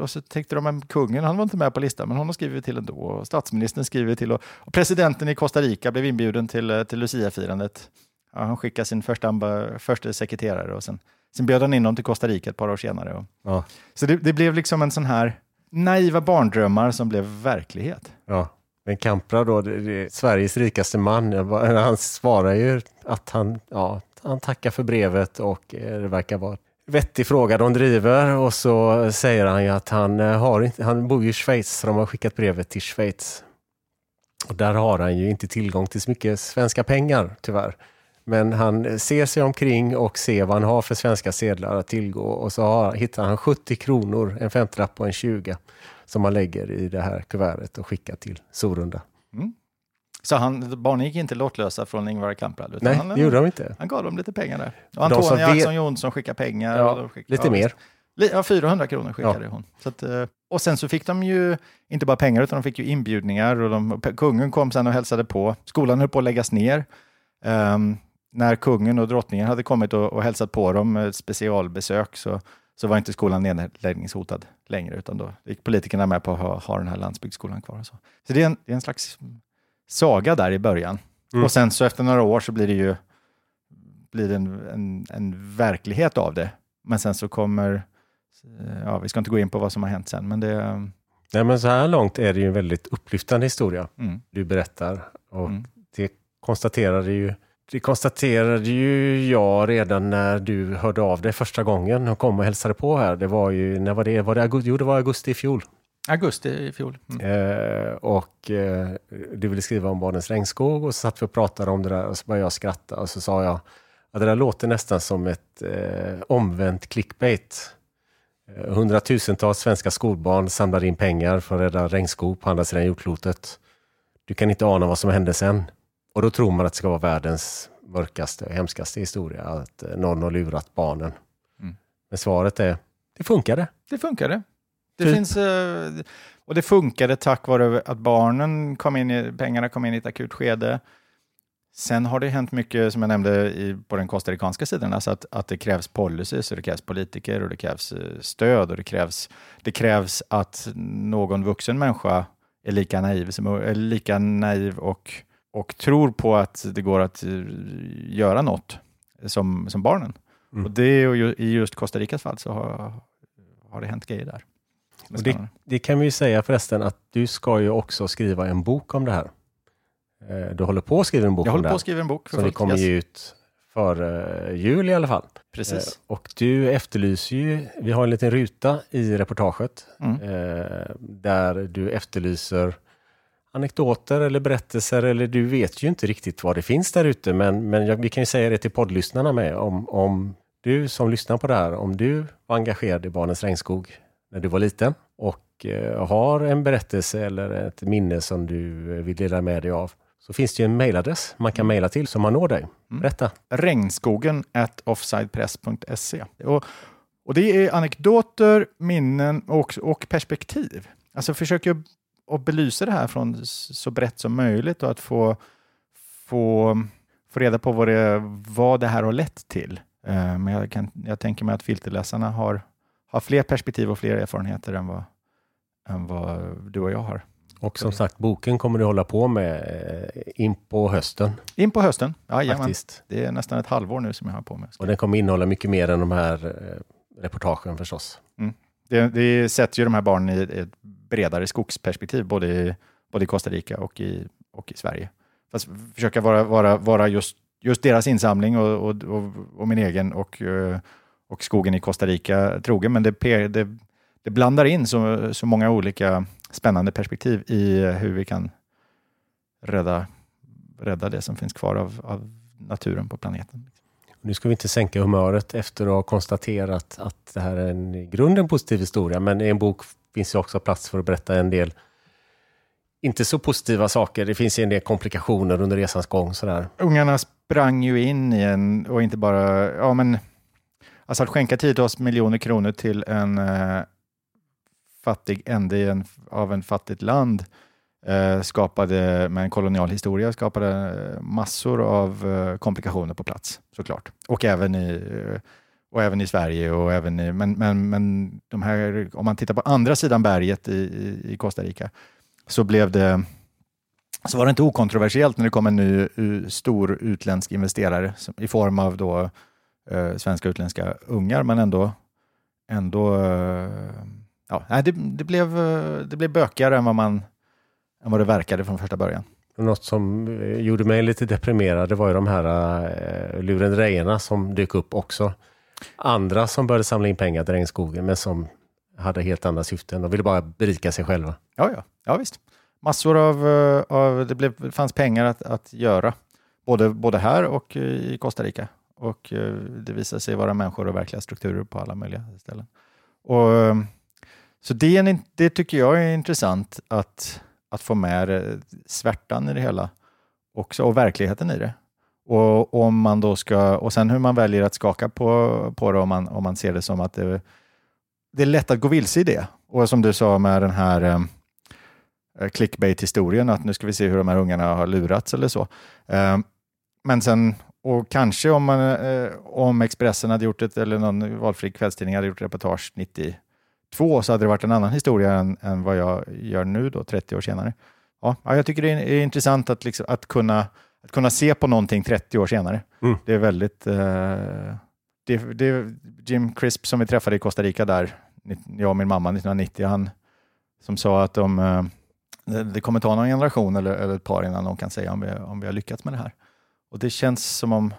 och så tänkte de att kungen, han var inte med på listan, men honom skriver vi till ändå. Och statsministern skriver till och, och presidenten i Costa Rica blev inbjuden till, till Lucia-firandet. Ja, han skickade sin första, första sekreterare och sen, sen bjöd han in dem till Costa Rica ett par år senare. Och, ja. Så det, det, blev liksom en sån här naiva barndrömmar som blev verklighet. Ja. Men Kampra då, det, det, Sveriges rikaste man, han svarar ju att han, ja, han tackar för brevet och eh, det verkar vara vettig fråga de driver och så säger han ju att han, eh, har inte, han bor i Schweiz så de har skickat brevet till Schweiz. Och där har han ju inte tillgång till så mycket svenska pengar tyvärr. Men han eh, ser sig omkring och ser vad han har för svenska sedlar att tillgå och så har, hittar han 70 kronor, en femtiolapp och en 20. som man lägger i det här kuvertet och skickar till Sorunda. Så han, barnen gick inte lottlösa från Ingvar Kamprad? Utan Nej, han, det gjorde de inte. Han gav dem lite pengar där. Och Antonia Axson Jonsson skickade pengar. Ja, skickade, Lite ja, mer. Ja, 400 kronor skickade hon. Så att, eh, och sen så fick de ju inte bara pengar utan de fick ju inbjudningar och de, kungen kom sen och hälsade på. Skolan höll på att läggas ner. Ehm, när kungen och drottningen hade kommit och, och hälsat på dem med specialbesök så, så var inte skolan nedläggningshotad längre utan då gick politikerna med på att ha, ha den här landsbygdsskolan kvar. Så så det, är en, det är en slags saga där i början. Mm. Och sen så efter några år så blir det ju blir en, en, en verklighet av det. Men sen så kommer Ja, vi ska inte gå in på vad som har hänt sen, men det... Nej, men så här långt är det ju en väldigt upplyftande historia Mm, du berättar. Och Mm. det konstaterade ju det konstaterade ju jag redan när du hörde av dig första gången och kom och hälsade på här. Det var ju, när var det? Var det augusti? Jo, det var augusti i fjol. Augusti i fjol. Mm. Eh, och eh, du ville skriva om Barnens regnskog och så satt vi och pratade om det där och så började jag skratta och så sa jag att det där låter nästan som ett eh, omvänt clickbait. Eh, Hundratusentals svenska skolbarn samlar in pengar för att rädda regnskog på andra sidan jordklotet. Du kan inte ana vad som hände sen. Och då tror man att det ska vara världens mörkaste och hemskaste historia, att eh, någon har lurat barnen. Mm. Men svaret är, det funkade. Det funkade. Det Typ. finns, eh, och det funkade tack vare att barnen kom in i, pengarna kom in i ett akut skede. Sen har det hänt mycket, som jag nämnde, i, på den costaricanska sidan, alltså att, att det krävs policy, så det krävs politiker och det krävs eh, stöd och det krävs, det krävs att någon vuxen människa är lika naiv, som, är lika naiv och, och tror på att det går att eh, göra något som, som barnen. Mm. Och det är ju, i just Costa Ricas fall så har, har det hänt grejer där. Och det, det kan vi ju säga förresten att du ska ju också skriva en bok om det här. Eh, Du håller på att skriva en bok Jag om håller det på att skriva en bok. för Som vi kommer Yes. ge ut före jul i alla fall. Precis. Eh, Och du efterlyser ju, vi har en liten ruta i reportaget Mm. eh, där du efterlyser anekdoter eller berättelser eller du vet ju inte riktigt vad det finns där ute men, men jag, vi kan ju säga det till poddlyssnarna med om, om du som lyssnar på det här, om du var engagerad i Barnens regnskog när du var liten och eh, har en berättelse eller ett minne som du eh, vill dela med dig av så finns det ju en mejladress man kan mejla till så man når dig. Mm. Berätta! Regnskogen at offsidepress.se. Och, och det är anekdoter, minnen och, och perspektiv. Alltså försöker att belysa det här från så brett som möjligt och att få, få, få reda på vad det, vad det här har lett till. Eh, Men jag, kan, jag tänker mig att filterläsarna har, har fler perspektiv och fler erfarenheter än vad, än vad du och jag har. Och som sagt, boken kommer du hålla på med eh, in på hösten In på hösten. Jajamän. Det är nästan ett halvår nu som jag har på mig. Och den kommer innehålla mycket mer än de här eh, reportagen förstås. Det, det sätter ju de här barnen i ett bredare skogsperspektiv, både i, både i Costa Rica och i, och i Sverige. Fast försöka vara, vara, vara just, just deras insamling och, och, och, och min egen och, eh, och skogen i Costa Rica trogen, men det, det, det blandar in så, så många olika spännande perspektiv i hur vi kan rädda, rädda det som finns kvar av, av naturen på planeten. Nu ska vi inte sänka humöret efter att ha konstaterat att det här är en i grunden positiv historia, men i en bok finns ju också plats för att berätta en del inte så positiva saker. Det finns ju en del komplikationer under resans gång. Sådär. ungarna sprang ju in i en, och inte bara, ja men, alltså att skänka tiotals miljoner kronor till en eh, fattig ände en, av en fattigt land eh, skapade, med en kolonial historia, skapade eh, massor av eh, komplikationer på plats, såklart. Och även i, eh, och även i Sverige. Och även i, men, men, men de här, om man tittar på andra sidan berget i, i, i Costa Rica, så blev det så var det inte okontroversiellt när det kom en ny eh, stor utländsk investerare som, i form av då, eh, svenska utländska ungar, men ändå, ändå eh, ja, det, det, blev, eh, det blev bökigare än vad, man, än vad det verkade från första början. Något som eh, gjorde mig lite deprimerad, det var ju de här eh, lurendrejerna som dök upp också. Andra som började samla in pengar till regnskogen, men som hade helt andra syften. De ville bara berika sig själva. Ja, ja, ja visst. Massor av, eh, av det, blev, fanns pengar att, att göra, både, både här och i Costa Rica. Och eh, det visar sig vara människor och verkliga strukturer på alla möjliga ställen. Och, eh, Så det, är en, det tycker jag är intressant att, att få med eh, svärtan i det hela också och verkligheten i det. Och, om man då ska, och sen hur man väljer att skaka på, på det om man, om man ser det som att det, det är lätt att gå vilse i det. Och som du sa med den här eh, clickbait-historien, att nu ska vi se hur de här ungarna har lurats eller så. Eh, men sen, och kanske om, man, eh, om Expressen hade gjort ett, eller någon valfri kvällstidning hade gjort reportage 92 så hade det varit en annan historia än, än vad jag gör nu då, 30 år senare. Ja, jag tycker det är, intressant att, liksom, att, kunna, att kunna se på någonting 30 år senare. Mm. Det är väldigt... Eh, det, det, Jim Crisp som vi träffade i Costa Rica där, jag och min mamma 1990, han som sa att de, eh, det, det kommer ta någon generation eller, eller ett par innan de kan säga om vi, om vi har lyckats med det här. Och det känns som om,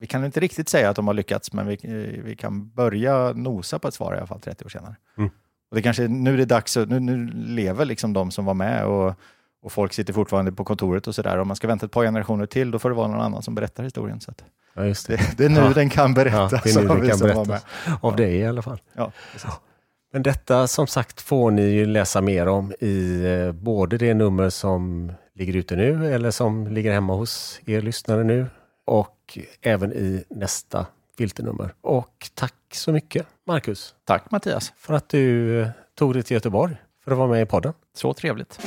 vi kan inte riktigt säga att de har lyckats, men vi, vi kan börja nosa på ett svar i alla fall 30 år senare. Mm. Och det kanske, nu är det dags, nu, nu lever liksom de som var med och, och folk sitter fortfarande på kontoret och sådär. Om man ska vänta ett par generationer till, då får det vara någon annan som berättar historien. Så Ja, just det. det, det är nu Ja. den kan Ja, berättas. det är nu vi kan berättas. Av dig i alla fall. Ja. Men detta som sagt får ni ju läsa mer om i eh, både det nummer som ligger ute nu eller som ligger hemma hos er lyssnare nu och även i nästa filternummer. Och tack så mycket Marcus Tack Mattias, för att du eh, tog dig till Göteborg för att vara med i podden. så trevligt.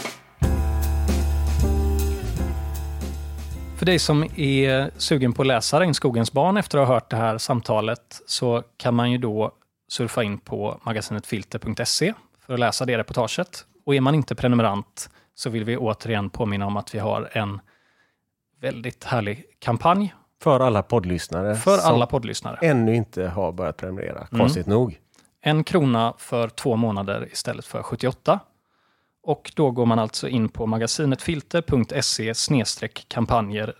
För dig som är sugen på att läsa Regnskogens barn efter att ha hört det här samtalet så kan man ju då surfa in på magasinetfilter.se för att läsa det reportaget. Och är man inte prenumerant så vill vi återigen påminna om att vi har en väldigt härlig kampanj För alla poddlyssnare för alla poddlyssnare. ännu inte har börjat prenumerera, Mm. konstigt nog. En krona för två månader istället för 78. Och då går man alltså in på magasinetfilter.se kampanjer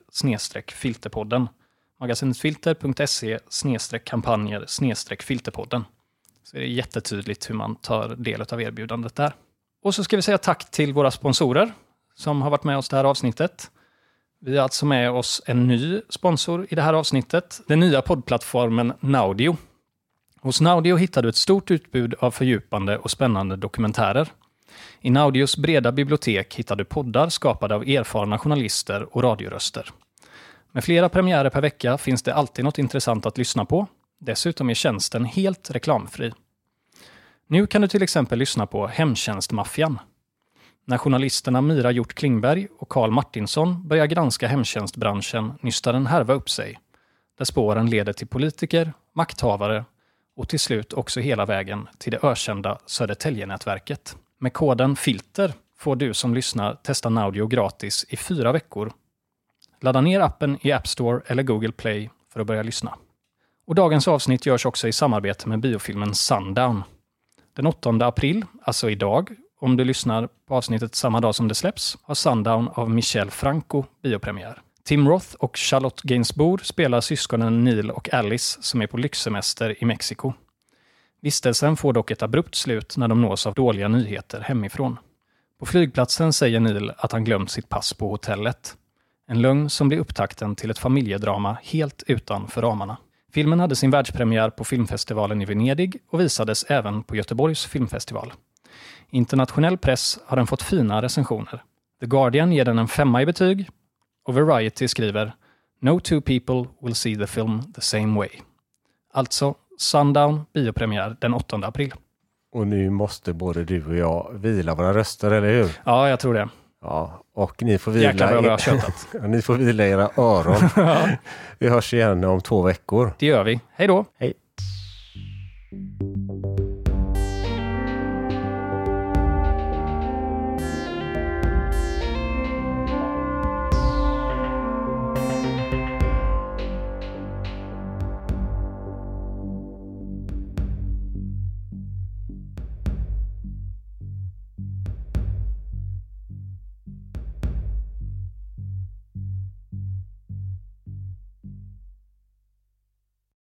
filterpodden. Magasinetfilter.se kampanjer filterpodden. Så är det jättetydligt hur man tar del av erbjudandet där. Och så ska vi säga tack till våra sponsorer som har varit med oss det här avsnittet. Vi har alltså med oss en ny sponsor i det här avsnittet. Den nya poddplattformen Naudio. Hos Naudio hittar du ett stort utbud av fördjupande och spännande dokumentärer. I Naudios breda bibliotek hittar du poddar skapade av erfarna journalister och radioröster. Med flera premiärer per vecka finns det alltid något intressant att lyssna på. Dessutom är tjänsten helt reklamfri. Nu kan du till exempel lyssna på Hemtjänstmaffian. När journalisterna Mira Hjort Klingberg och Karl Martinsson börjar granska hemtjänstbranschen nystar den härva upp sig. Där spåren leder till politiker, makthavare och till slut också hela vägen till det ökända Södertäljenätverket. Med koden FILTER får du som lyssnar testa Naudio gratis i fyra veckor. Ladda ner appen i App Store eller Google Play för att börja lyssna. Och dagens avsnitt görs också i samarbete med biofilmen Sundown. Den 8 april, alltså idag, om du lyssnar på avsnittet samma dag som det släpps, har Sundown av Michel Franco biopremiär. Tim Roth och Charlotte Gainsbourg spelar syskonen Neil och Alice som är på lyxsemester i Mexiko. Vistelsen får dock ett abrupt slut när de nås av dåliga nyheter hemifrån. På flygplatsen säger Neil att han glömt sitt pass på hotellet. En lögn som blir upptakten till ett familjedrama helt utanför ramarna. Filmen hade sin världspremiär på filmfestivalen i Venedig och visades även på Göteborgs filmfestival. Internationell press har den fått fina recensioner. The Guardian ger den en femma i betyg och Variety skriver “No two people will see the film the same way”. Alltså Sundown biopremiär den 8 april. Och nu måste både du och jag vila våra röster, eller hur? Ja, jag tror det. Ja, och ni får Jäklar vad vila, jag har tjötat. Ja, ni får vila era öron. Vi hörs igen om två veckor. Det gör vi. Hej då! Hej!